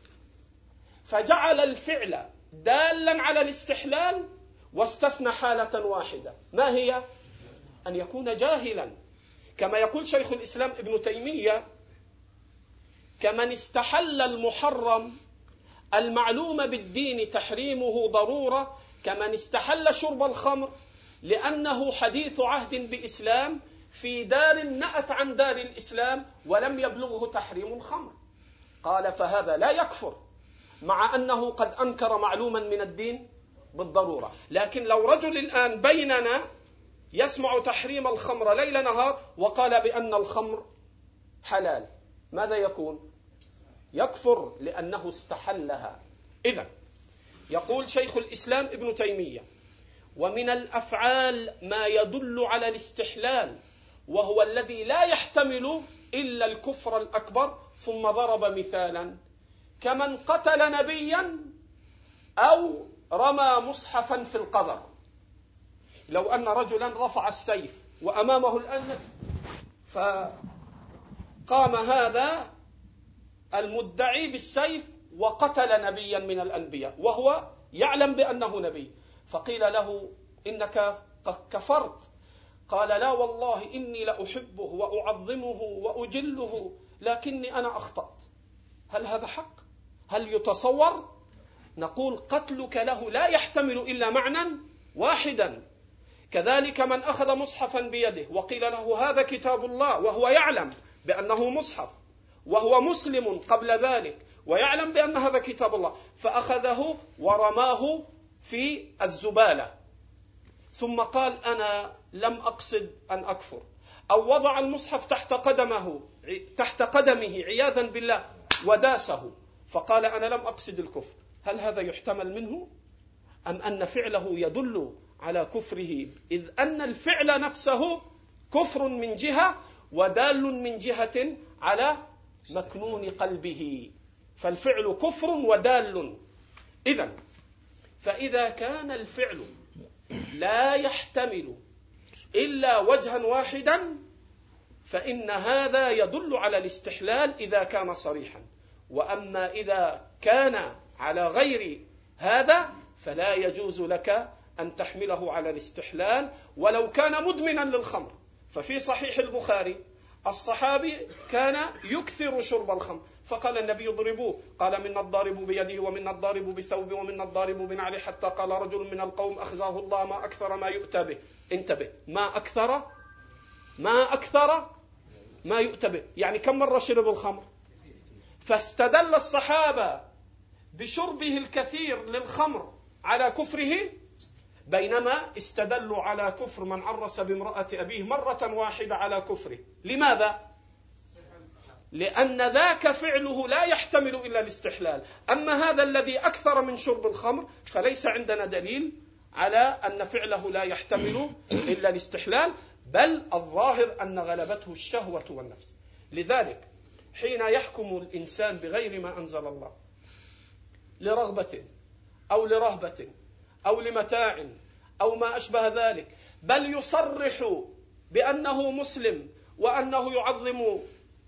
فجعل الفعل دالا على الاستحلال واستثنى حالة واحدة. ما هي؟ أن يكون جاهلا. كما يقول شيخ الإسلام ابن تيمية كمن استحل المحرم المعلوم بالدين تحريمه ضرورة كمن استحل شرب الخمر لأنه حديث عهد بإسلام في دار نأت عن دار الإسلام ولم يبلغه تحريم الخمر. قال فهذا لا يكفر مع أنه قد أنكر معلوما من الدين بالضرورة. لكن لو رجل الآن بيننا يسمع تحريم الخمر ليل نهار وقال بأن الخمر حلال ماذا يكون؟ يكفر لأنه استحلها. إذا يقول شيخ الإسلام ابن تيمية ومن الأفعال ما يدل على الاستحلال وهو الذي لا يحتمل إلا الكفر الأكبر ثم ضرب مثالا. كمن قتل نبيا أو رمى مصحفا في القذر لو أن رجلا رفع السيف وأمامه الان فقام هذا المدعي بالسيف وقتل نبيا من الأنبياء وهو يعلم بأنه نبي. فقيل له إنك كفرت. قال لا والله إني لأحبه وأعظمه وأجله لكني أنا أخطأت. هل هذا حق؟ هل يتصور؟ نقول قتلك له لا يحتمل إلا معنى واحدا. كذلك من أخذ مصحفا بيده وقيل له هذا كتاب الله وهو يعلم بأنه مصحف وهو مسلم قبل ذلك ويعلم بأن هذا كتاب الله فأخذه ورماه في الزبالة. ثم قال أنا لم أقصد أن أكفر. أو وضع المصحف تحت قدمه تحت قدمه عياذا بالله وداسه. فقال أنا لم أقصد الكفر. هل هذا يحتمل منه؟ أم أن فعله يدل على كفره؟ إذ أن الفعل نفسه كفر من جهة ودال من جهة على مكنون قلبه. فالفعل كفر ودال. اذا فإذا كان الفعل لا يحتمل إلا وجها واحدا فإن هذا يدل على الاستحلال إذا كان صريحا. وأما إذا كان على غير هذا فلا يجوز لك أن تحمله على الاستحلال ولو كان مدمنا للخمر. ففي صحيح البخاري الصحابي كان يكثر شرب الخمر. فقال النبي اضربوه. قال منا الضارب بيده ومنا الضارب بثوب ومنا الضارب بنعله حتى قال رجل من القوم أخزاه الله ما أكثر ما يؤتى به. انتبه. ما أكثر؟ ما أكثر ما يؤتى به. يعني كم مرة شرب الخمر؟ فاستدل الصحابة بشربه الكثير للخمر على كفره بينما استدلوا على كفر من عرس بامرأة أبيه مرة واحدة على كفره. لماذا؟ لأن ذاك فعله لا يحتمل إلا الاستحلال. أما هذا الذي أكثر من شرب الخمر فليس عندنا دليل على أن فعله لا يحتمل إلا الاستحلال بل الظاهر أن غلبته الشهوة والنفس. لذلك حين يحكم الإنسان بغير ما أنزل الله لرغبة أو لرهبة أو لمتاع أو ما أشبه ذلك بل يصرح بأنه مسلم وأنه يعظم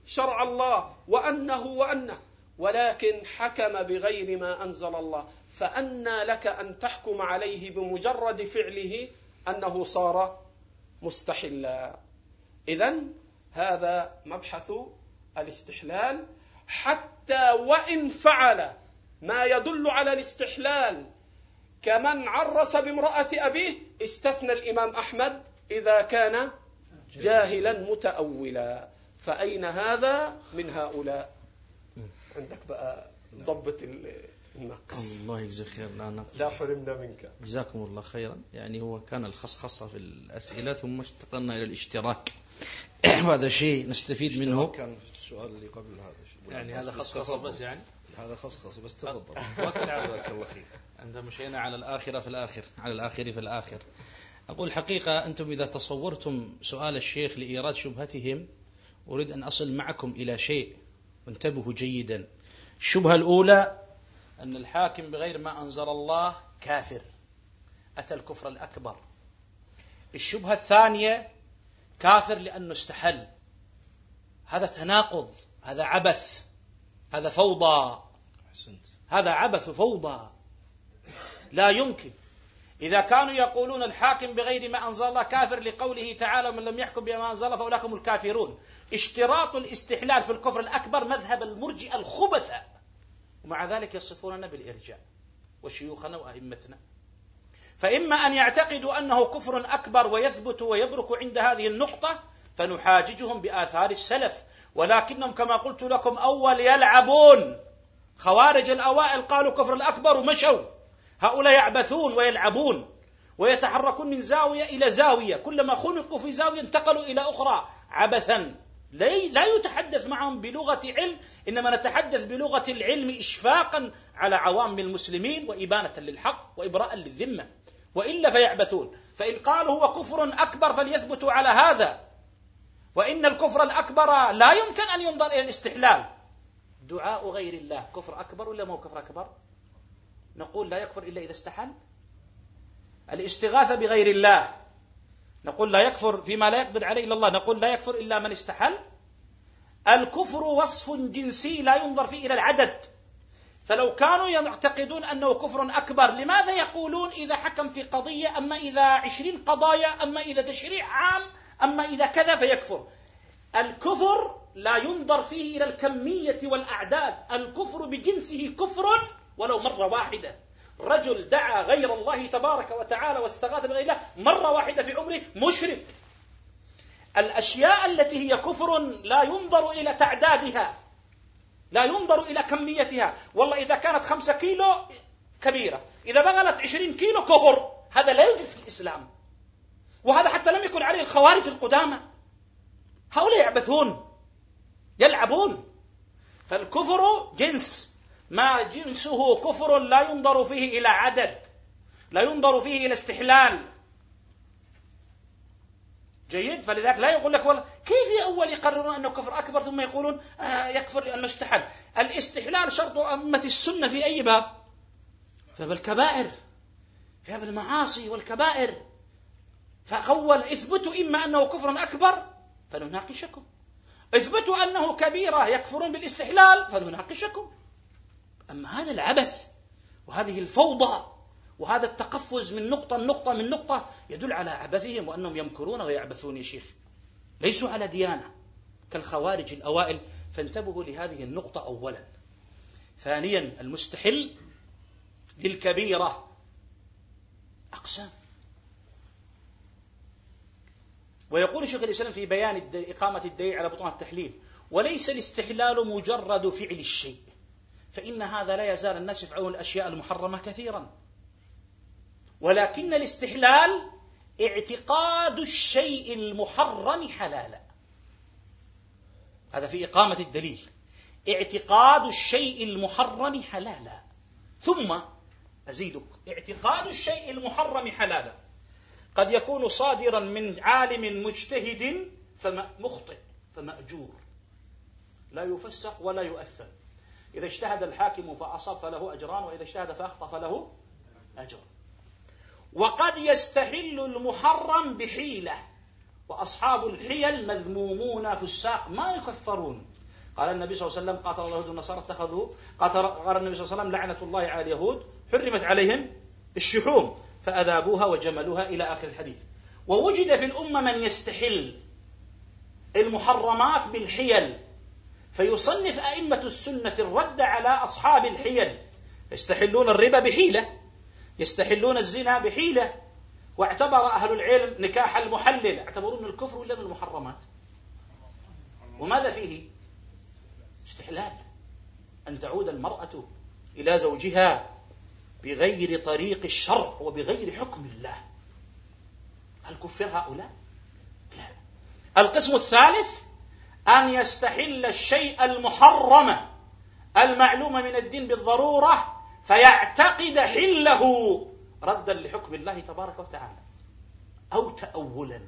شرع الله وأنه وأنه ولكن حكم بغير ما أنزل الله فأنى لك أن تحكم عليه بمجرد فعله أنه صار مستحلا. إذا هذا مبحث الاستحلال حتى وإن فعل ما يدل على الاستحلال كمن عرس بامرأة أبيه استثنى الإمام أحمد إذا كان جاهلا متأولا. فأين هذا من هؤلاء؟ عندك بقى ضبط النقص. الله يجزيك خير. لا نقص لا حرمنا منك. جزاكم الله خيرا. يعني هو كان الخصخصة في الأسئلة ثم انتقلنا إلى الاشتراك. وهذا شيء نستفيد منه. كان السؤال اللي قبل هذا يعني هذا خصخصة بس يعني؟ هذا خصخصة بس تفضل. جزاك الله خير. عندما مشينا على الآخرة في الآخر على الآخر في الآخر. أقول حقيقة أنتم إذا تصورتم سؤال الشيخ لإيراد شبهتهم أريد أن أصل معكم إلى شيء. انتبهوا جيدا. الشبهة الأولى أن الحاكم بغير ما أنزل الله كافر. أتى الكفر الأكبر. الشبهة الثانية كافر لأنه استحل. هذا تناقض هذا عبث هذا فوضى. هذا عبث وفوضى لا يمكن. إذا كانوا يقولون الحاكم بغير ما أنزل الله كافر لقوله تعالى من لم يحكم بما أنزل الله فأولئك هم الكافرون. اشتراط الاستحلال في الكفر الأكبر مذهب المرجئة الخبثة. ومع ذلك يصفوننا بالإرجاء وشيوخنا وأئمتنا. فإما أن يعتقدوا أنه كفر أكبر ويثبت ويبرك عند هذه النقطة فنحاججهم بآثار السلف. ولكنهم كما قلت لكم أول يلعبون. خوارج الأوائل قالوا كفر الأكبر ومشوا. هؤلاء يعبثون ويلعبون ويتحركون من زاوية إلى زاوية. كلما خنقوا في زاوية انتقلوا إلى أخرى عبثا. لا يتحدث معهم بلغة علم إنما نتحدث بلغة العلم إشفاقا على عوام المسلمين وإبانة للحق وإبراء للذمة. وإلا فيعبثون. فإن قالوا هو كفر أكبر فليثبتوا على هذا. وإن الكفر الأكبر لا يمكن أن ينظر إلى الاستحلال. دعاء غير الله كفر أكبر ولا مو كفر أكبر؟ نقول لا يكفر إلا إذا استحل الاستغاثة بغير الله. نقول لا يكفر فيما لا يقدر عليه إلا الله. نقول لا يكفر إلا من استحل الكفر وصف جنسي لا ينظر فيه إلى العدد. فلو كانوا يعتقدون أنه كفر أكبر لماذا يقولون إذا حكم في قضية أما إذا عشرين قضايا أما إذا تشريع عام أما إذا كذا فيكفر؟ الكفر لا ينظر فيه إلى الكمية والأعداد. الكفر بجنسه كفر ولو مرة واحدة. رجل دعا غير الله تبارك وتعالى واستغاث بغير الله مرة واحدة في عمره مشرك. الأشياء التي هي كفر لا ينظر إلى تعدادها لا ينظر إلى كميتها. والله إذا كانت خمسة كيلو كبيرة إذا بغلت عشرين كيلو كفر. هذا لا يوجد في الإسلام وهذا حتى لم يكن عليه الخوارج القدامى. هؤلاء يعبثون. يلعبون. فالكفر جنس. ما جنسه كفر لا ينظر فيه إلى عدد لا ينظر فيه إلى استحلال. جيد؟ فلذلك لا يقول لك والله كيف أول يقررون أنه كفر؟ أكبر ثم يقولون آه يكفر لأنه استحل. الاستحلال شرط أمة السنة في أي باب؟ في باب الكبائر. في باب المعاصي والكبائر. فأول إثبتوا إما أنه كفر أكبر فنناقشكم اثبتوا أنه كبيرة يكفرون بالاستحلال فنناقشكم أما هذا العبث وهذه الفوضى وهذا التقفز من نقطة لنقطة من نقطة يدل على عبثهم وأنهم يمكرون ويعبثون يا شيخ. ليسوا على ديانة كالخوارج الأوائل. فانتبهوا لهذه النقطة أولا. ثانيا المستحل للكبيرة. أقسام. ويقول شيخ الإسلام في بيان إقامة الدليل على بطلان التحليل وليس الاستحلال مجرد فعل الشيء فإن هذا لا يزال الناس يفعلون الأشياء المحرمة كثيرا. ولكن الاستحلال اعتقاد الشيء المحرم حلالا. هذا في إقامة الدليل. اعتقاد الشيء المحرم حلالا. ثم أزيدك اعتقاد الشيء المحرم حلالا. قد يكون صادرا من عالم مجتهد فمخطئ فمأجور. لا يفسق ولا يؤثر. إذا اجتهد الحاكم فأصاب فله أجران وإذا اجتهد فأخطأ فله أجر. وقد يستحل المحرم بحيلة وأصحاب الحيل مذمومون في الساق ما يكفرون. قال النبي صلى الله عليه وسلم قاتل الله اليهود والنصارى اتخذوا قال النبي صلى الله عليه وسلم لعنة الله على اليهود حرمت عليهم الشحوم. فأذابوها وجملوها إلى آخر الحديث. ووجد في الأمة من يستحل المحرمات بالحيل فيصنف أئمة السنة الرد على أصحاب الحيل. يستحلون الربا بحيلة يستحلون الزنا بحيلة واعتبر أهل العلم نكاح المحلل. اعتبروه من الكفر ولا من المحرمات. وماذا فيه؟ استحلال. أن تعود المرأة إلى زوجها. بغير طريق الشرع وبغير حكم الله. هل كفر هؤلاء؟ لا. القسم الثالث أن يستحل الشيء المحرم المعلوم من الدين بالضرورة فيعتقد حله ردا لحكم الله تبارك وتعالى أو تأولا.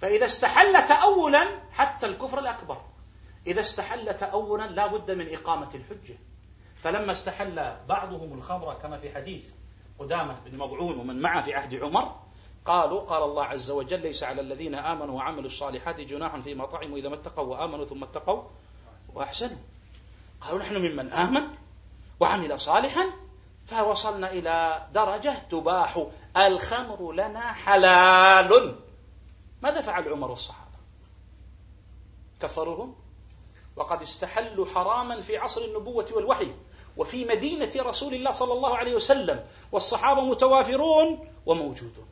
فإذا استحل تأولا حتى الكفر الأكبر. إذا استحل تأولا لا بد من إقامة الحجة. فلما استحل بعضهم الخمر كما في حديث قدامة بن مضعون ومن معه في عهد عمر قالوا قال الله عز وجل ليس على الذين آمنوا وعملوا الصالحات جناح فيما طعموا إذا ما اتقوا وآمنوا ثم اتقوا وأحسنوا. قالوا نحن ممن آمن وعمل صالحا فوصلنا إلى درجة تباح. الخمر لنا حلال. ماذا فعل عمر والصحابة كفروهم وقد استحلوا حراما في عصر النبوة والوحي. وفي مدينة رسول الله صلى الله عليه وسلم والصحابة متوافرون وموجودون.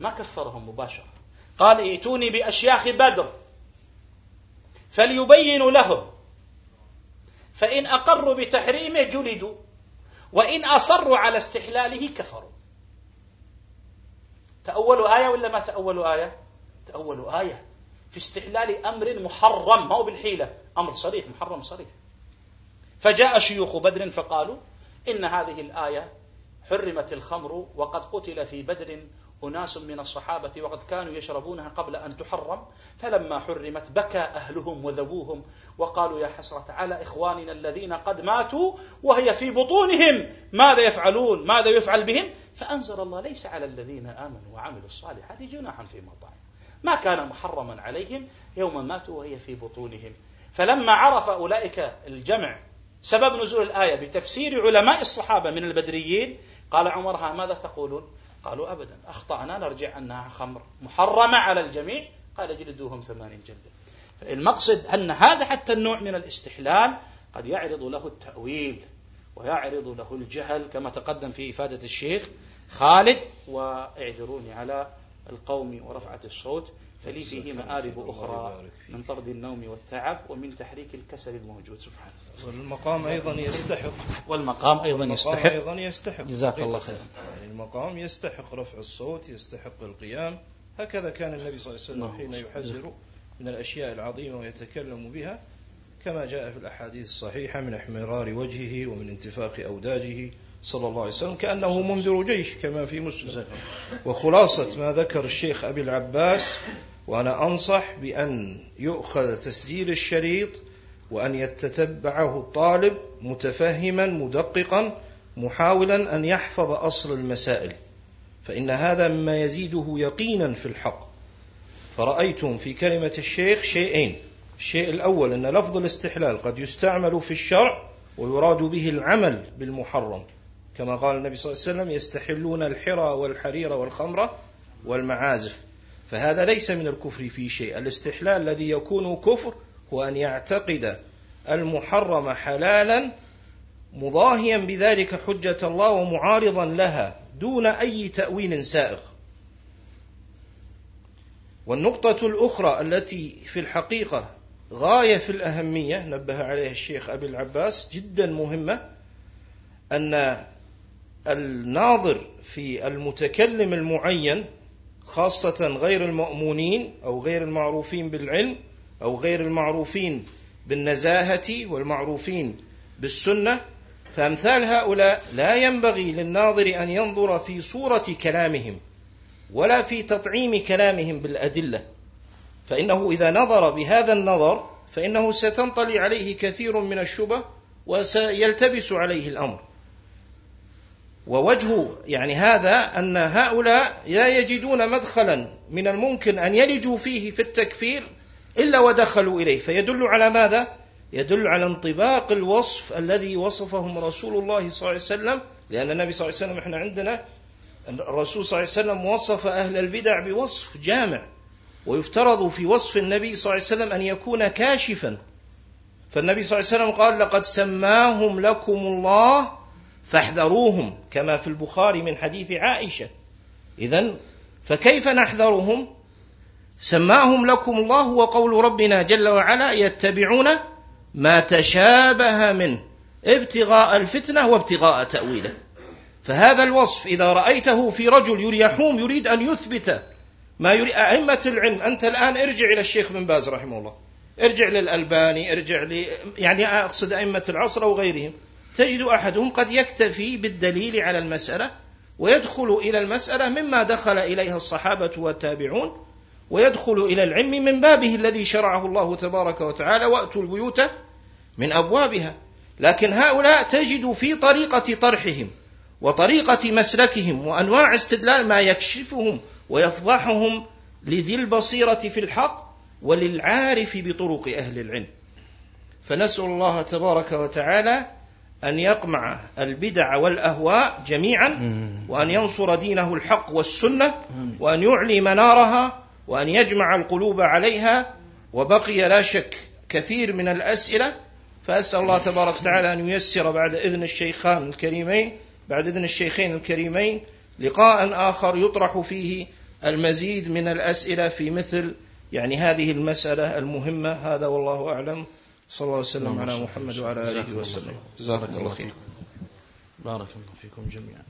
ما كفرهم مباشرة. قال ائتوني بأشياخ بدر فليبينوا لهم. فإن أقروا بتحريمه جلدوا وإن أصروا على استحلاله كفروا. تأولوا آية ولا ما تأولوا آية؟ تأولوا آية. في استحلال أمر محرم ما هو بالحيلة. أمر صريح محرم صريح. فجاء شيوخ بدر فقالوا إن هذه الآية حرمت الخمر وقد قتل في بدر أناس من الصحابة وقد كانوا يشربونها قبل أن تحرم فلما حرمت بكى أهلهم وذبوهم وقالوا يا حسرة على إخواننا الذين قد ماتوا وهي في بطونهم ماذا يفعلون؟ ماذا يفعل بهم؟ فأنزل الله ليس على الذين آمنوا وعملوا الصالحات جناحا في مطاعم ما كان محرما عليهم يوم ماتوا وهي في بطونهم. فلما عرف أولئك الجمع سبب نزول الآية بتفسير علماء الصحابة من البدريين. قال عمر ها ماذا تقولون؟ قالوا أبدا أخطأنا نرجع أنها خمر محرمة على الجميع. قال جلدوهم ثمانين جلدة المقصد أن هذا حتى النوع من الاستحلال قد يعرض له التأويل ويعرض له الجهل كما تقدم في إفادة الشيخ خالد. وإعذروني على القوم ورفعة الصوت. فلي فيه مآرب أخرى من طرد النوم والتعب ومن تحريك الكسل الموجود. سبحانه. والمقام أيضا يستحق. والمقام أيضا يستحق. أيضا يستحق. جزاك الله خيرا. يعني المقام يستحق رفع الصوت يستحق القيام. هكذا كان النبي صلى الله عليه وسلم نعم. حين يحذر من الأشياء العظيمة ويتكلم بها. كما جاء في الأحاديث الصحيحة من احمرار وجهه ومن انتفاخ أوداجه صلى الله عليه وسلم كأنه منذر جيش كما في مسلم. وخلاصة ما ذكر الشيخ أبي العباس وأنا أنصح بأن يؤخذ تسجيل الشريط وأن يتتبعه الطالب متفهما مدققا محاولا أن يحفظ أصل المسائل فإن هذا مما يزيده يقينا في الحق. فرأيتم في كلمة الشيخ شيئين. الشيء الأول أن لفظ الاستحلال قد يستعمل في الشرع ويراد به العمل بالمحرم. كما قال النبي صلى الله عليه وسلم يستحلون الحرى والحرير والخمر والمعازف. فهذا ليس من الكفر في شيء. الاستحلال الذي يكون كفر هو أن يعتقد المحرم حلالا مضاهيا بذلك حجة الله ومعارضا لها دون أي تأويل سائغ. والنقطة الأخرى التي في الحقيقة غاية في الأهمية نبه عليها الشيخ أبي العباس جدا مهمة أن الناظر في المتكلم المعين خاصة غير المأمونين أو غير المعروفين بالعلم أو غير المعروفين بالنزاهة والمعروفين بالسنة فأمثال هؤلاء لا ينبغي للناظر أن ينظر في صورة كلامهم ولا في تطعيم كلامهم بالأدلة. فإنه إذا نظر بهذا النظر فإنه ستنطلي عليه كثير من الشبه وسيلتبس عليه الأمر. ووجه يعني هذا أن هؤلاء لا يجدون مدخلا من الممكن أن يلجوا فيه في التكفير إلا ودخلوا إليه فيدل على ماذا؟ يدل على انطباق الوصف الذي وصفهم رسول الله صلى الله عليه وسلم لأن النبي صلى الله عليه وسلم إحنا عندنا الرسول صلى الله عليه وسلم وصف أهل البدع بوصف جامع ويفترض في وصف النبي صلى الله عليه وسلم أن يكون كاشفا فالنبي صلى الله عليه وسلم قال لقد سماهم لكم الله فاحذروهم كما في البخاري من حديث عائشة. إذا فكيف نحذرهم؟ سماهم لكم الله وقول ربنا جل وعلا يتبعون ما تشابه منه ابتغاء الفتنة وابتغاء تأويله. فهذا الوصف إذا رأيته في رجل يحوم يريد أن يثبت ما يريد أئمة العلم أنت الآن ارجع إلى الشيخ بن باز رحمه الله. ارجع للألباني ارجع ل يعني أقصد أئمة العصر أو غيرهم تجد أحدهم قد يكتفي بالدليل على المسألة ويدخل إلى المسألة مما دخل إليها الصحابة والتابعون ويدخل إلى العلم من بابه الذي شرعه الله تبارك وتعالى وأتوا البيوت من أبوابها. لكن هؤلاء تجد في طريقة طرحهم وطريقة مسلكهم وأنواع استدلال ما يكشفهم ويفضحهم لذي البصيرة في الحق وللعارف بطرق أهل العلم. فنسأل الله تبارك وتعالى أن يقمع البدع والأهواء جميعا وأن ينصر دينه الحق والسنة وأن يعلي منارها وأن يجمع القلوب عليها وبقي لا شك كثير من الأسئلة. فأسأل الله تبارك وتعالى أن ييسر بعد إذن الشيخان الكريمين بعد إذن الشيخين الكريمين لقاء آخر يطرح فيه المزيد من الأسئلة في مثل يعني هذه المسألة المهمة. هذا والله أعلم. صلى الله وسلم على محمد وعلى آله وسلم. جزاك الله خير. بارك الله فيكم جميعا.